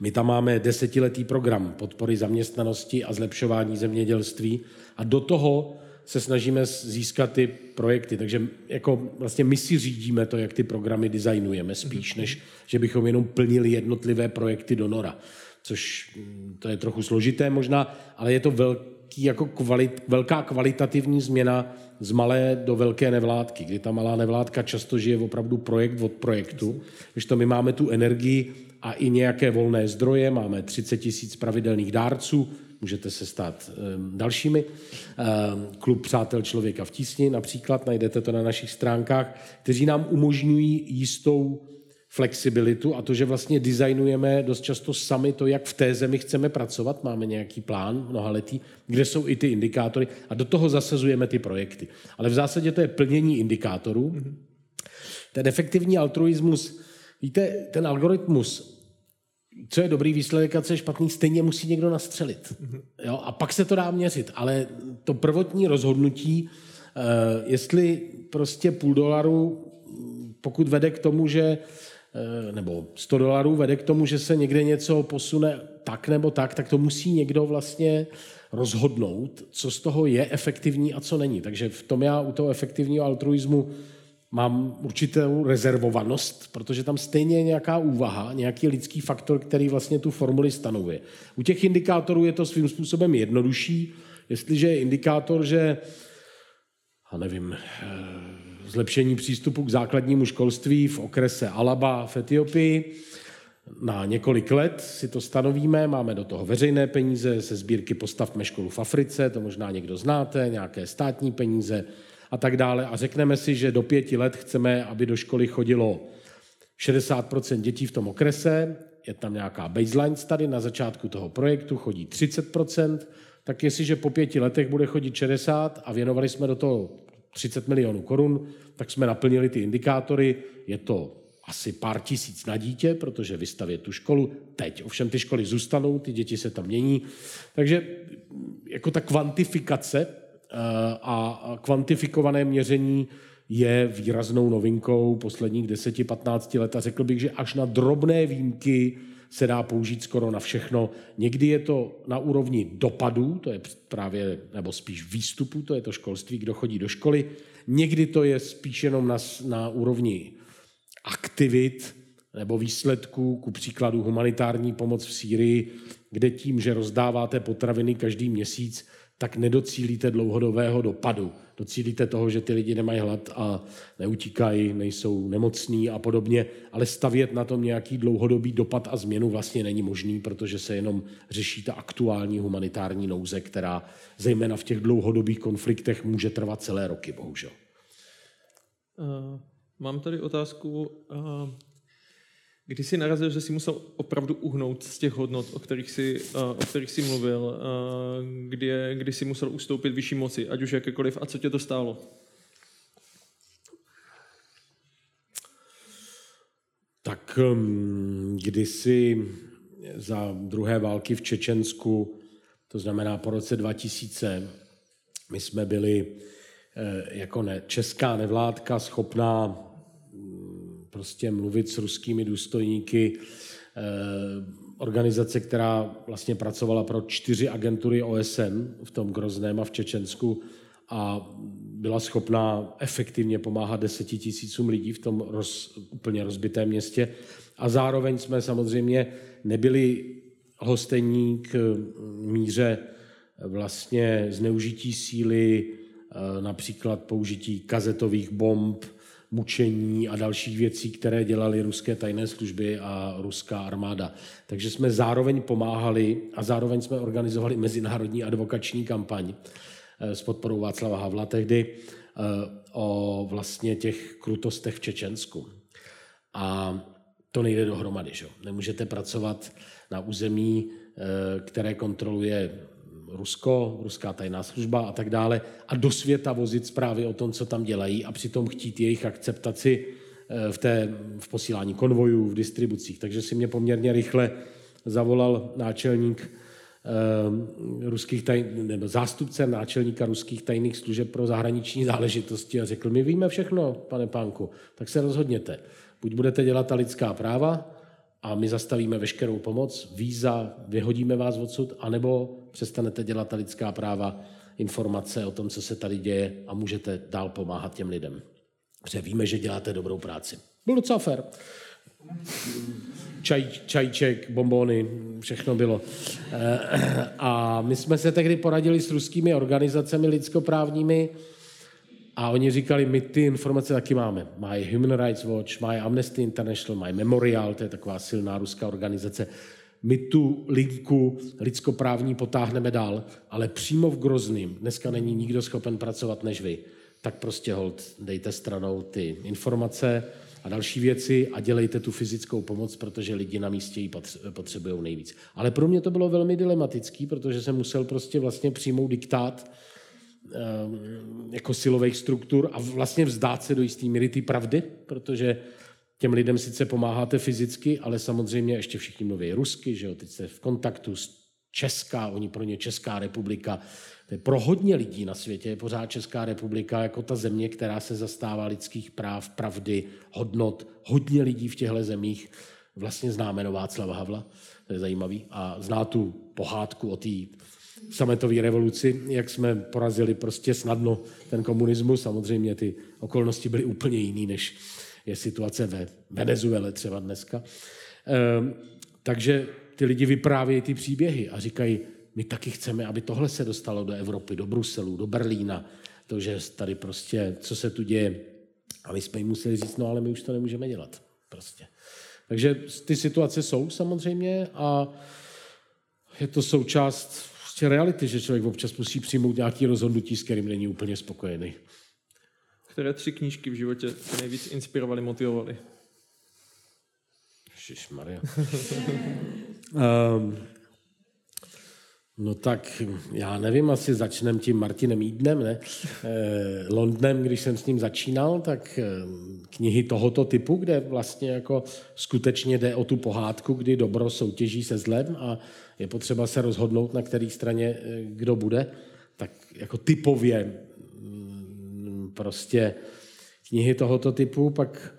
my tam máme desetiletý program podpory zaměstnanosti a zlepšování zemědělství a do toho se snažíme získat ty projekty. Takže jako vlastně my si řídíme to, jak ty programy designujeme spíš, než že bychom jenom plnili jednotlivé projekty donora. Což mm, to je trochu složité možná, ale je to velký, jako kvalit, velká kvalitativní změna z malé do velké nevládky, kdy ta malá nevládka často žije opravdu projekt od projektu, když to my máme tu energii a i nějaké volné zdroje, máme 30 tisíc pravidelných dárců, můžete se stát um, dalšími. Um, Klub Přátel člověka v tísni například, najdete to na našich stránkách, kteří nám umožňují jistou flexibilitu a to, že vlastně designujeme dost často sami to, jak v té zemi chceme pracovat, máme nějaký plán mnohaletý, kde jsou i ty indikátory a do toho zasazujeme ty projekty. Ale v zásadě to je plnění indikátorů. Mm-hmm. Ten efektivní altruismus, víte, ten algoritmus co je dobrý výsledek a co je špatný, stejně musí někdo nastřelit. Jo? A pak se to dá měřit. Ale to prvotní rozhodnutí, uh, jestli prostě půl dolaru, pokud vede k tomu, že uh, nebo 100 dolarů vede k tomu, že se někde něco posune tak nebo tak, tak to musí někdo vlastně rozhodnout, co z toho je efektivní a co není. Takže v tom já u toho efektivního altruismu mám určitou rezervovanost, protože tam stejně je nějaká úvaha, nějaký lidský faktor, který vlastně tu formuli stanovuje. U těch indikátorů je to svým způsobem jednodušší. Jestliže je indikátor, že a nevím, eh, zlepšení přístupu k základnímu školství v okrese Alaba v Etiopii, na několik let si to stanovíme, máme do toho veřejné peníze, se sbírky Postavme školu v Africe, to možná někdo znáte, nějaké státní peníze a tak dále. A řekneme si, že do pěti let chceme, aby do školy chodilo 60% dětí v tom okrese, je tam nějaká baseline tady na začátku toho projektu, chodí 30%, tak jestliže po pěti letech bude chodit 60 a věnovali jsme do toho 30 milionů korun, tak jsme naplnili ty indikátory, je to asi pár tisíc na dítě, protože vystavět tu školu teď. Ovšem ty školy zůstanou, ty děti se tam mění. Takže jako ta kvantifikace a kvantifikované měření je výraznou novinkou posledních 10-15 let a řekl bych, že až na drobné výjimky se dá použít skoro na všechno. Někdy je to na úrovni dopadů, to je právě, nebo spíš výstupu, to je to školství, kdo chodí do školy. Někdy to je spíš jenom na, na úrovni aktivit nebo výsledků, ku příkladu humanitární pomoc v Sýrii, kde tím, že rozdáváte potraviny každý měsíc, tak nedocílíte dlouhodobého dopadu. Docílíte toho, že ty lidi nemají hlad a neutíkají, nejsou nemocní a podobně, ale stavět na tom nějaký dlouhodobý dopad a změnu vlastně není možný, protože se jenom řeší ta aktuální humanitární nouze, která zejména v těch dlouhodobých konfliktech může trvat celé roky, bohužel. Uh, mám tady otázku. Uh Kdy jsi narazil, že jsi musel opravdu uhnout z těch hodnot, o kterých jsi, o kterých jsi mluvil, kdy, kdy jsi musel ustoupit vyšší moci, ať už jakékoliv, a co tě to stálo? Tak um, kdysi za druhé války v Čečensku, to znamená po roce 2000, my jsme byli eh, jako ne, česká nevládka schopná prostě mluvit s ruskými důstojníky eh, organizace, která vlastně pracovala pro čtyři agentury OSN v tom Grozném a v Čečensku a byla schopná efektivně pomáhat deseti tisícům lidí v tom roz, úplně rozbitém městě. A zároveň jsme samozřejmě nebyli hostení k míře vlastně zneužití síly, eh, například použití kazetových bomb, mučení a dalších věcí, které dělali ruské tajné služby a ruská armáda. Takže jsme zároveň pomáhali a zároveň jsme organizovali mezinárodní advokační kampaň eh, s podporou Václava Havla tehdy eh, o vlastně těch krutostech v Čečensku. A to nejde dohromady. Že? Nemůžete pracovat na území, eh, které kontroluje Rusko, ruská tajná služba a tak dále a do světa vozit zprávy o tom, co tam dělají a přitom chtít jejich akceptaci eh, v, té, v posílání konvojů, v distribucích. Takže si mě poměrně rychle zavolal náčelník eh, ruských taj, nebo zástupce náčelníka ruských tajných služeb pro zahraniční záležitosti a řekl, my víme všechno, pane pánku, tak se rozhodněte. Buď budete dělat ta lidská práva, a my zastavíme veškerou pomoc, víza, vyhodíme vás odsud, anebo přestanete dělat ta lidská práva, informace o tom, co se tady děje a můžete dál pomáhat těm lidem. Protože víme, že děláte dobrou práci. Byl docela fér. Čaj, čajček, bombony, všechno bylo. Eh, a my jsme se tehdy poradili s ruskými organizacemi lidskoprávními, a oni říkali, my ty informace taky máme. Mají Human Rights Watch, mají Amnesty International, mají Memorial, to je taková silná ruská organizace. My tu linku lidskoprávní potáhneme dál, ale přímo v Grozným dneska není nikdo schopen pracovat než vy. Tak prostě hold, dejte stranou ty informace a další věci a dělejte tu fyzickou pomoc, protože lidi na místě ji potřebují nejvíc. Ale pro mě to bylo velmi dilematický, protože jsem musel prostě vlastně přijmout diktát, jako silových struktur a vlastně vzdát se do jisté míry ty pravdy, protože těm lidem sice pomáháte fyzicky, ale samozřejmě ještě všichni mluví rusky, že jo, teď jste v kontaktu s Česká, oni pro ně Česká republika, to je pro hodně lidí na světě je pořád Česká republika jako ta země, která se zastává lidských práv, pravdy, hodnot. Hodně lidí v těchto zemích vlastně zná jméno Václava Havla, to je zajímavý, a zná tu pohádku o té sametové revoluci, jak jsme porazili prostě snadno ten komunismus. Samozřejmě ty okolnosti byly úplně jiný, než je situace ve Venezuele třeba dneska. Ehm, takže ty lidi vyprávějí ty příběhy a říkají, my taky chceme, aby tohle se dostalo do Evropy, do Bruselu, do Berlína, to, že tady prostě, co se tu děje. A my jsme jim museli říct, no ale my už to nemůžeme dělat. Prostě. Takže ty situace jsou samozřejmě a je to součást prostě reality, že člověk občas musí přijmout nějaký rozhodnutí, s kterým není úplně spokojený. Které tři knížky v životě tě nejvíc inspirovaly, motivovaly? Maria. um, no tak já nevím, asi začneme tím Martinem Jídnem, ne? Eh, Londnem, když jsem s ním začínal, tak eh, knihy tohoto typu, kde vlastně jako skutečně jde o tu pohádku, kdy dobro soutěží se zlem a je potřeba se rozhodnout, na které straně eh, kdo bude, tak jako typově mm, prostě knihy tohoto typu, pak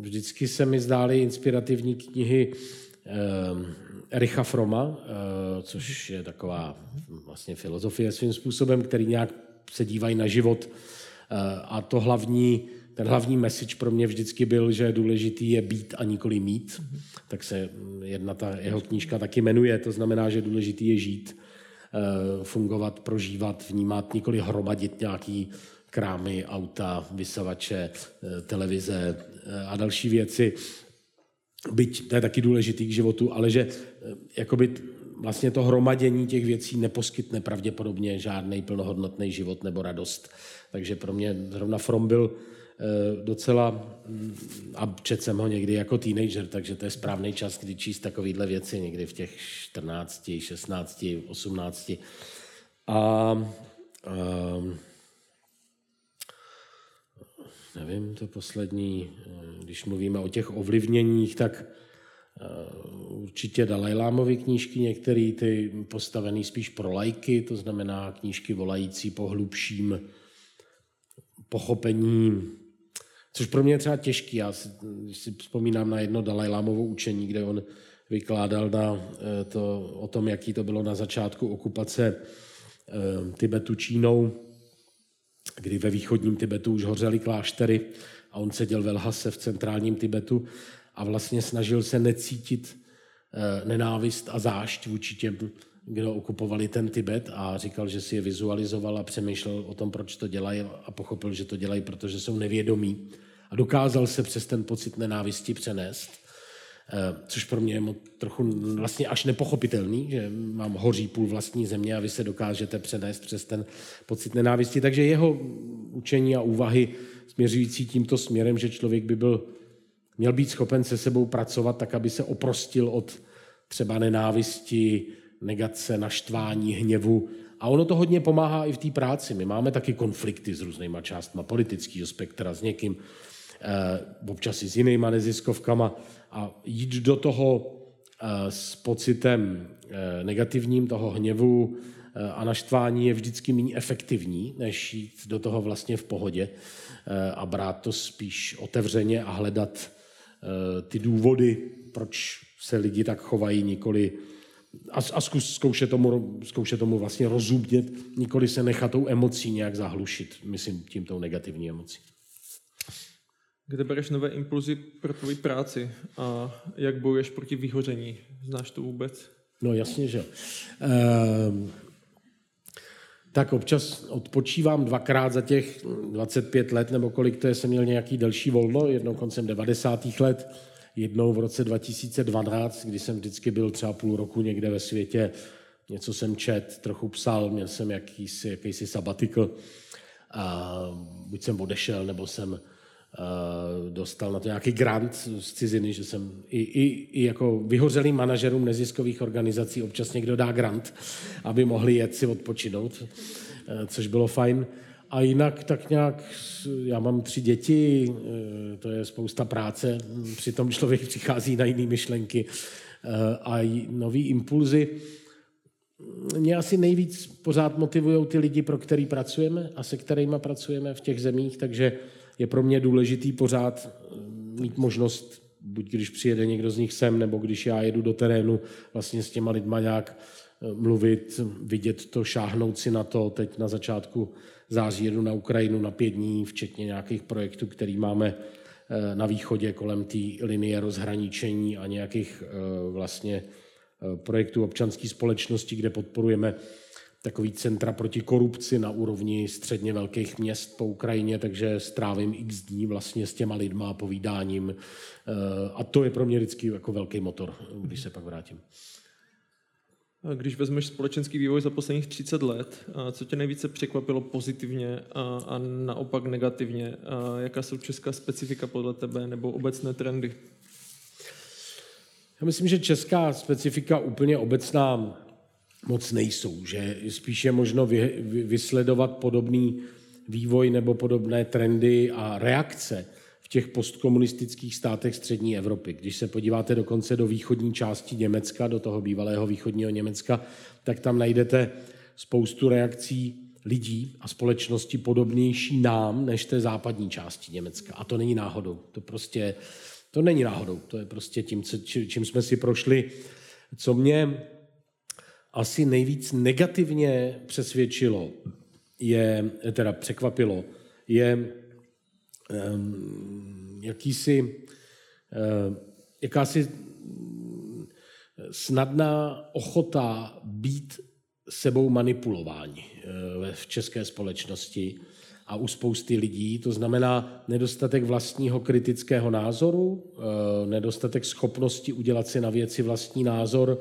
vždycky se mi zdály inspirativní knihy Ericha Froma, což je taková vlastně filozofie svým způsobem, který nějak se dívají na život a to hlavní ten hlavní message pro mě vždycky byl, že důležitý je být a nikoli mít. Mm-hmm. Tak se jedna ta jeho knížka taky jmenuje, to znamená, že důležitý je žít, eh, fungovat, prožívat, vnímat, nikoli hromadit nějaký krámy, auta, vysavače, eh, televize eh, a další věci. Byť to je taky důležitý k životu, ale že jakoby vlastně to hromadění těch věcí neposkytne pravděpodobně žádný plnohodnotný život nebo radost. Takže pro mě zrovna From byl Eh, docela, mm, a čet jsem ho někdy jako teenager, takže to je správný čas, kdy číst takovéhle věci, někdy v těch 14, 16, 18. A, a nevím, to poslední, eh, když mluvíme o těch ovlivněních, tak eh, určitě Dalajlámovy knížky, některé ty postavený spíš pro lajky, to znamená knížky volající po hlubším pochopení Což pro mě je třeba těžký. Já si, si vzpomínám na jedno Dalajlámovo učení, kde on vykládal na eh, to, o tom, jaký to bylo na začátku okupace Tibetu Čínou, kdy ve východním Tibetu už hořely kláštery a on seděl ve Lhase v centrálním Tibetu a vlastně snažil se necítit eh, nenávist a zášť vůči těm, kdo okupovali ten Tibet a říkal, že si je vizualizoval a přemýšlel o tom, proč to dělají a pochopil, že to dělají, protože jsou nevědomí a dokázal se přes ten pocit nenávisti přenést, což pro mě je trochu vlastně až nepochopitelný, že mám hoří půl vlastní země a vy se dokážete přenést přes ten pocit nenávisti. Takže jeho učení a úvahy směřující tímto směrem, že člověk by byl, měl být schopen se sebou pracovat tak, aby se oprostil od třeba nenávisti, negace, naštvání, hněvu. A ono to hodně pomáhá i v té práci. My máme taky konflikty s různýma částma politického spektra, s někým, Eh, občas i s jinýma neziskovkama a jít do toho eh, s pocitem eh, negativním toho hněvu a naštvání je vždycky méně efektivní, než jít do toho vlastně v pohodě a brát to spíš otevřeně a hledat ty důvody, proč se lidi tak chovají, nikoli a, a zkoušet, tomu, zkoušet tomu vlastně rozumět, nikoli se nechat tou emocí nějak zahlušit, myslím tím tou negativní emocí. Kde bereš nové impulzy pro tvoji práci a jak bojuješ proti vyhoření? Znáš to vůbec? No jasně, že ehm, tak občas odpočívám dvakrát za těch 25 let, nebo kolik to je, jsem měl nějaký delší volno, jednou koncem 90. let, jednou v roce 2012, kdy jsem vždycky byl třeba půl roku někde ve světě, něco jsem čet, trochu psal, měl jsem jakýsi, jakýsi sabatikl, a buď jsem odešel, nebo jsem dostal na to nějaký grant z ciziny, že jsem i, i, i jako vyhořelým manažerům neziskových organizací občas někdo dá grant, aby mohli jet si odpočinout, eh, což bylo fajn. A jinak tak nějak, já mám tři děti, eh, to je spousta práce, přitom člověk přichází na jiné myšlenky a nový impulzy. Mě asi nejvíc pořád motivují ty lidi, pro který pracujeme a se kterými pracujeme v těch zemích, takže je pro mě důležitý pořád eh, mít možnost, buď když přijede někdo z nich sem, nebo když já jedu do terénu, vlastně s těma lidma nějak eh, mluvit, vidět to, šáhnout si na to. Teď na začátku září jedu na Ukrajinu na pět dní, včetně nějakých projektů, který máme eh, na východě kolem té linie rozhraničení a nějakých vlastně projektů občanské společnosti, kde podporujeme takový centra proti korupci na úrovni středně velkých měst po Ukrajině, takže strávím x dní vlastně s těma lidma a povídáním. A to je pro mě vždycky jako velký motor, když se pak vrátím. Když vezmeš společenský vývoj za posledních 30 let, co tě nejvíce překvapilo pozitivně a, a naopak negativně? A jaká jsou česká specifika podle tebe nebo obecné trendy? Já myslím, že česká specifika úplně obecná moc nejsou, že spíše možno vy, vy, vysledovat podobný vývoj nebo podobné trendy a reakce v těch postkomunistických státech střední Evropy. Když se podíváte dokonce do východní části Německa, do toho bývalého východního Německa, tak tam najdete spoustu reakcí lidí a společnosti podobnější nám, než té západní části Německa. A to není náhodou. To prostě, to není náhodou. To je prostě tím, čím jsme si prošli. Co mě asi nejvíc negativně přesvědčilo, je, teda překvapilo, je um, jakýsi, uh, jakási snadná ochota být sebou manipulováni uh, v české společnosti a u spousty lidí. To znamená nedostatek vlastního kritického názoru, uh, nedostatek schopnosti udělat si na věci vlastní názor,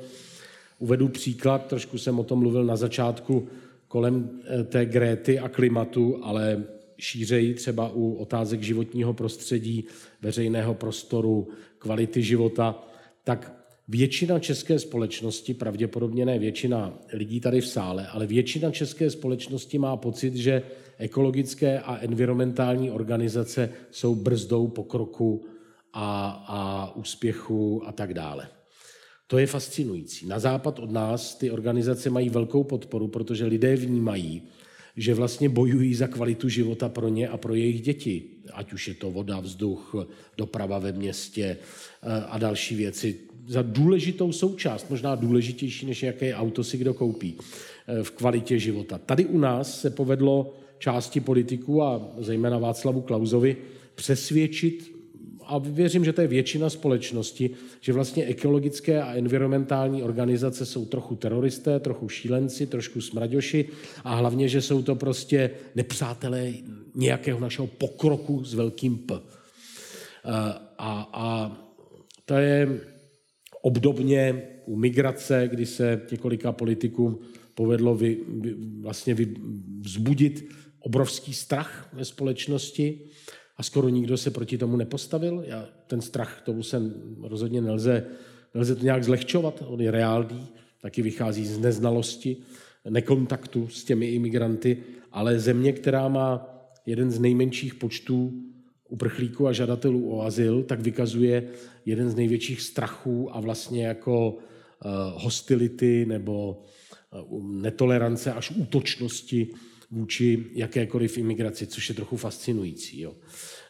Uvedu příklad, trošku jsem o tom mluvil na začátku kolem eh, té Gréty a klimatu, ale šířeji třeba u otázek životního prostředí, veřejného prostoru, kvality života, tak většina české společnosti, pravděpodobně ne většina lidí tady v sále, ale většina české společnosti má pocit, že ekologické a environmentální organizace jsou brzdou pokroku a, a úspěchu a tak dále. To je fascinující. Na západ od nás ty organizace mají velkou podporu, protože lidé vnímají, že vlastně bojují za kvalitu života pro ně a pro jejich děti. Ať už je to voda, vzduch, doprava ve městě eh, a další věci. Za důležitou součást, možná důležitější, než jaké auto si kdo koupí eh, v kvalitě života. Tady u nás se povedlo části politiků a zejména Václavu Klauzovi přesvědčit a věřím, že to je většina společnosti, že vlastně ekologické a environmentální organizace jsou trochu teroristé, trochu šílenci, trošku smraďoši a hlavně, že jsou to prostě nepřátelé nějakého našeho pokroku s velkým P. A, a to je obdobně u migrace, kdy se několika politikům povedlo vy, vy, vlastně vy, vzbudit obrovský strach ve společnosti a skoro nikdo se proti tomu nepostavil. Já, ten strach, tomu se rozhodně nelze, nelze to nějak zlehčovat, on je reálný, taky vychází z neznalosti, nekontaktu s těmi imigranty, ale země, která má jeden z nejmenších počtů uprchlíků a žadatelů o azyl, tak vykazuje jeden z největších strachů a vlastně jako uh, hostility nebo uh, netolerance až útočnosti vůči jakékoliv imigraci, což je trochu fascinující. Jo.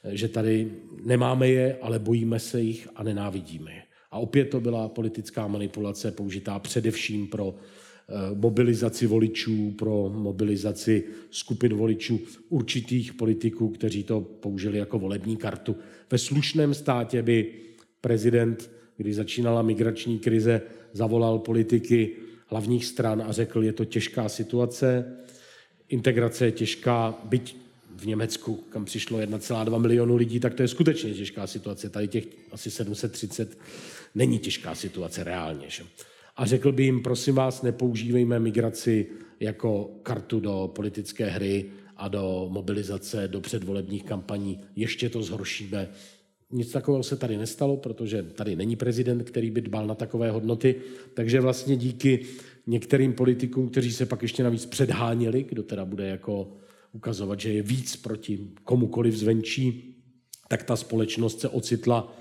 Že tady nemáme je, ale bojíme se jich a nenávidíme je. A opět to byla politická manipulace použitá především pro eh, mobilizaci voličů, pro mobilizaci skupin voličů určitých politiků, kteří to použili jako volební kartu. Ve slušném státě by prezident, když začínala migrační krize, zavolal politiky hlavních stran a řekl, je to těžká situace, integrace je těžká, byť v Německu, kam přišlo 1,2 milionu lidí, tak to je skutečně těžká situace. Tady těch asi 730 není těžká situace reálně. Že? A řekl by jim, prosím vás, nepoužívejme migraci jako kartu do politické hry a do mobilizace, do předvolebních kampaní. Ještě to zhoršíme. Nic takového se tady nestalo, protože tady není prezident, který by dbal na takové hodnoty. Takže vlastně díky některým politikům, kteří se pak ještě navíc předháněli, kdo teda bude jako ukazovat, že je víc proti komukoliv zvenčí, tak ta společnost se ocitla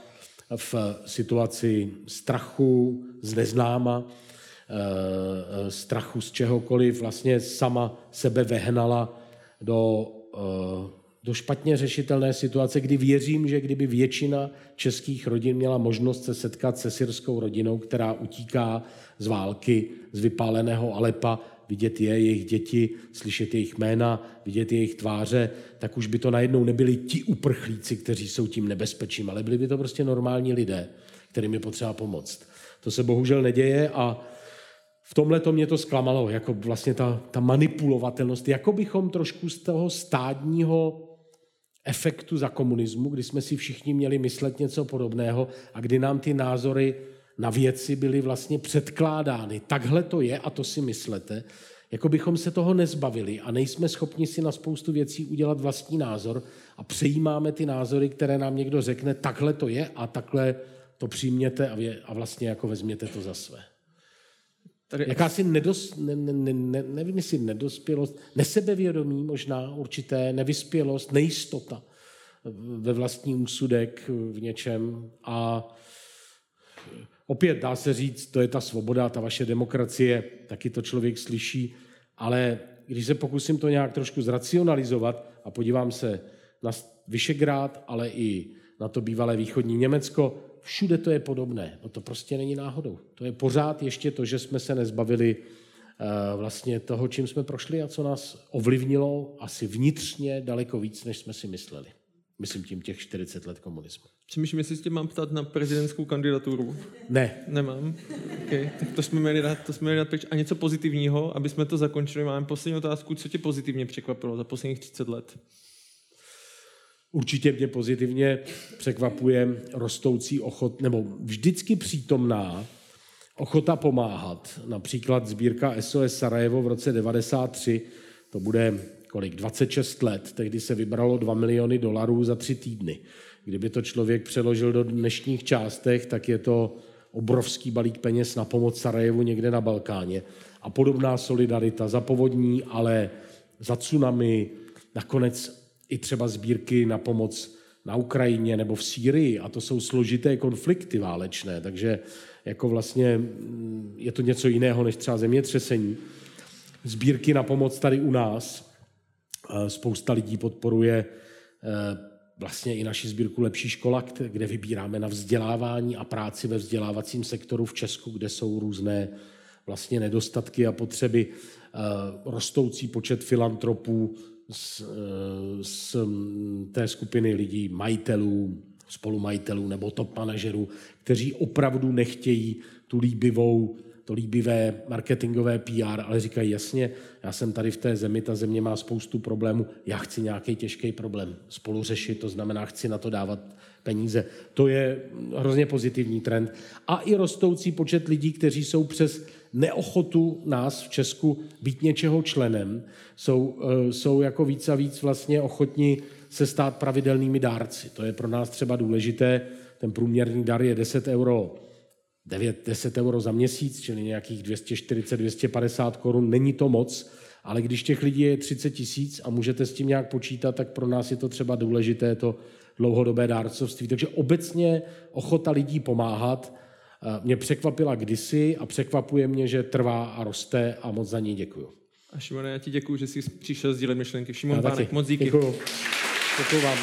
v situaci strachu z neznáma, eh, strachu z čehokoliv, vlastně sama sebe vehnala do eh, do špatně řešitelné situace, kdy věřím, že kdyby většina českých rodin měla možnost se setkat se syrskou rodinou, která utíká z války, z vypáleného Alepa, vidět je, jejich děti, slyšet jejich jména, vidět jejich tváře, tak už by to najednou nebyli ti uprchlíci, kteří jsou tím nebezpečím, ale byli by to prostě normální lidé, kterým je potřeba pomoct. To se bohužel neděje a v tomhle to mě to zklamalo, jako vlastně ta, ta manipulovatelnost, jako bychom trošku z toho stádního efektu za komunismu, kdy jsme si všichni měli myslet něco podobného a kdy nám ty názory na věci byly vlastně předkládány. Takhle to je a to si myslete. Jako bychom se toho nezbavili a nejsme schopni si na spoustu věcí udělat vlastní názor a přejímáme ty názory, které nám někdo řekne, takhle to je a takhle to přijměte a, vě, a vlastně jako vezměte to za své. Tady... Jakási nedos, ne, ne, ne, nevím, jestli nedospělost, nesebevědomí možná určité, nevyspělost, nejistota ve vlastní úsudek v něčem. A opět dá se říct, to je ta svoboda, ta vaše demokracie, taky to člověk slyší, ale když se pokusím to nějak trošku zracionalizovat a podívám se na Vyšegrád, ale i na to bývalé východní Německo, všude to je podobné. No to prostě není náhodou. To je pořád ještě to, že jsme se nezbavili eh, vlastně toho, čím jsme prošli a co nás ovlivnilo asi vnitřně daleko víc, než jsme si mysleli. Myslím tím těch 40 let komunismu. Přemýšlím, jestli tě mám ptát na prezidentskou kandidaturu. Ne. Nemám. Okay. Tak to jsme měli dát, to jsme měli dát pryč. A něco pozitivního, aby jsme to zakončili. Máme poslední otázku. Co tě pozitivně překvapilo za posledních 30 let? Určitě mě pozitivně překvapuje rostoucí ochot, nebo vždycky přítomná ochota pomáhat. Například sbírka SOS Sarajevo v roce 93, to bude kolik, 26 let, tehdy se vybralo 2 miliony dolarů za tři týdny. Kdyby to člověk přeložil do dnešních částech, tak je to obrovský balík peněz na pomoc Sarajevu někde na Balkáně. A podobná solidarita za povodní, ale za tsunami, nakonec i třeba sbírky na pomoc na Ukrajině nebo v Sýrii a to jsou složité konflikty válečné, takže jako vlastně mm, je to něco jiného než třeba zemětřesení. Sbírky na pomoc tady u nás. Spousta lidí podporuje eh, vlastně i naši sbírku Lepší škola, kde vybíráme na vzdělávání a práci ve vzdělávacím sektoru v Česku, kde jsou různé vlastně nedostatky a potřeby. Eh, rostoucí počet filantropů z, eh, z té skupiny lidí, majitelů, spolumajitelů nebo top manažerů, kteří opravdu nechtějí tu líbivou, to líbivé marketingové PR, ale říkají jasně, já jsem tady v té zemi, ta země má spoustu problémů, já chci nějaký těžký problém spolu řešit, to znamená, chci na to dávat peníze. To je hrozně pozitivní trend. A i rostoucí počet lidí, kteří jsou přes neochotu nás v Česku být něčeho členem, jsou, eh, jsou jako víc a víc vlastně ochotní se stát pravidelnými dárci. To je pro nás třeba důležité. Ten průměrný dar je 10 euro 9, 10 euro za měsíc, čili nějakých 240-250 korun, není to moc, ale když těch lidí je 30 tisíc a můžete s tím nějak počítat, tak pro nás je to třeba důležité to dlouhodobé dárcovství. Takže obecně ochota lidí pomáhat mě překvapila kdysi a překvapuje mě, že trvá a roste a moc za ní děkuju. A Šimone, já ti děkuji, že jsi přišel sdílet myšlenky. Šimon Pánek, moc díky. Děkuju. Děkuju vám.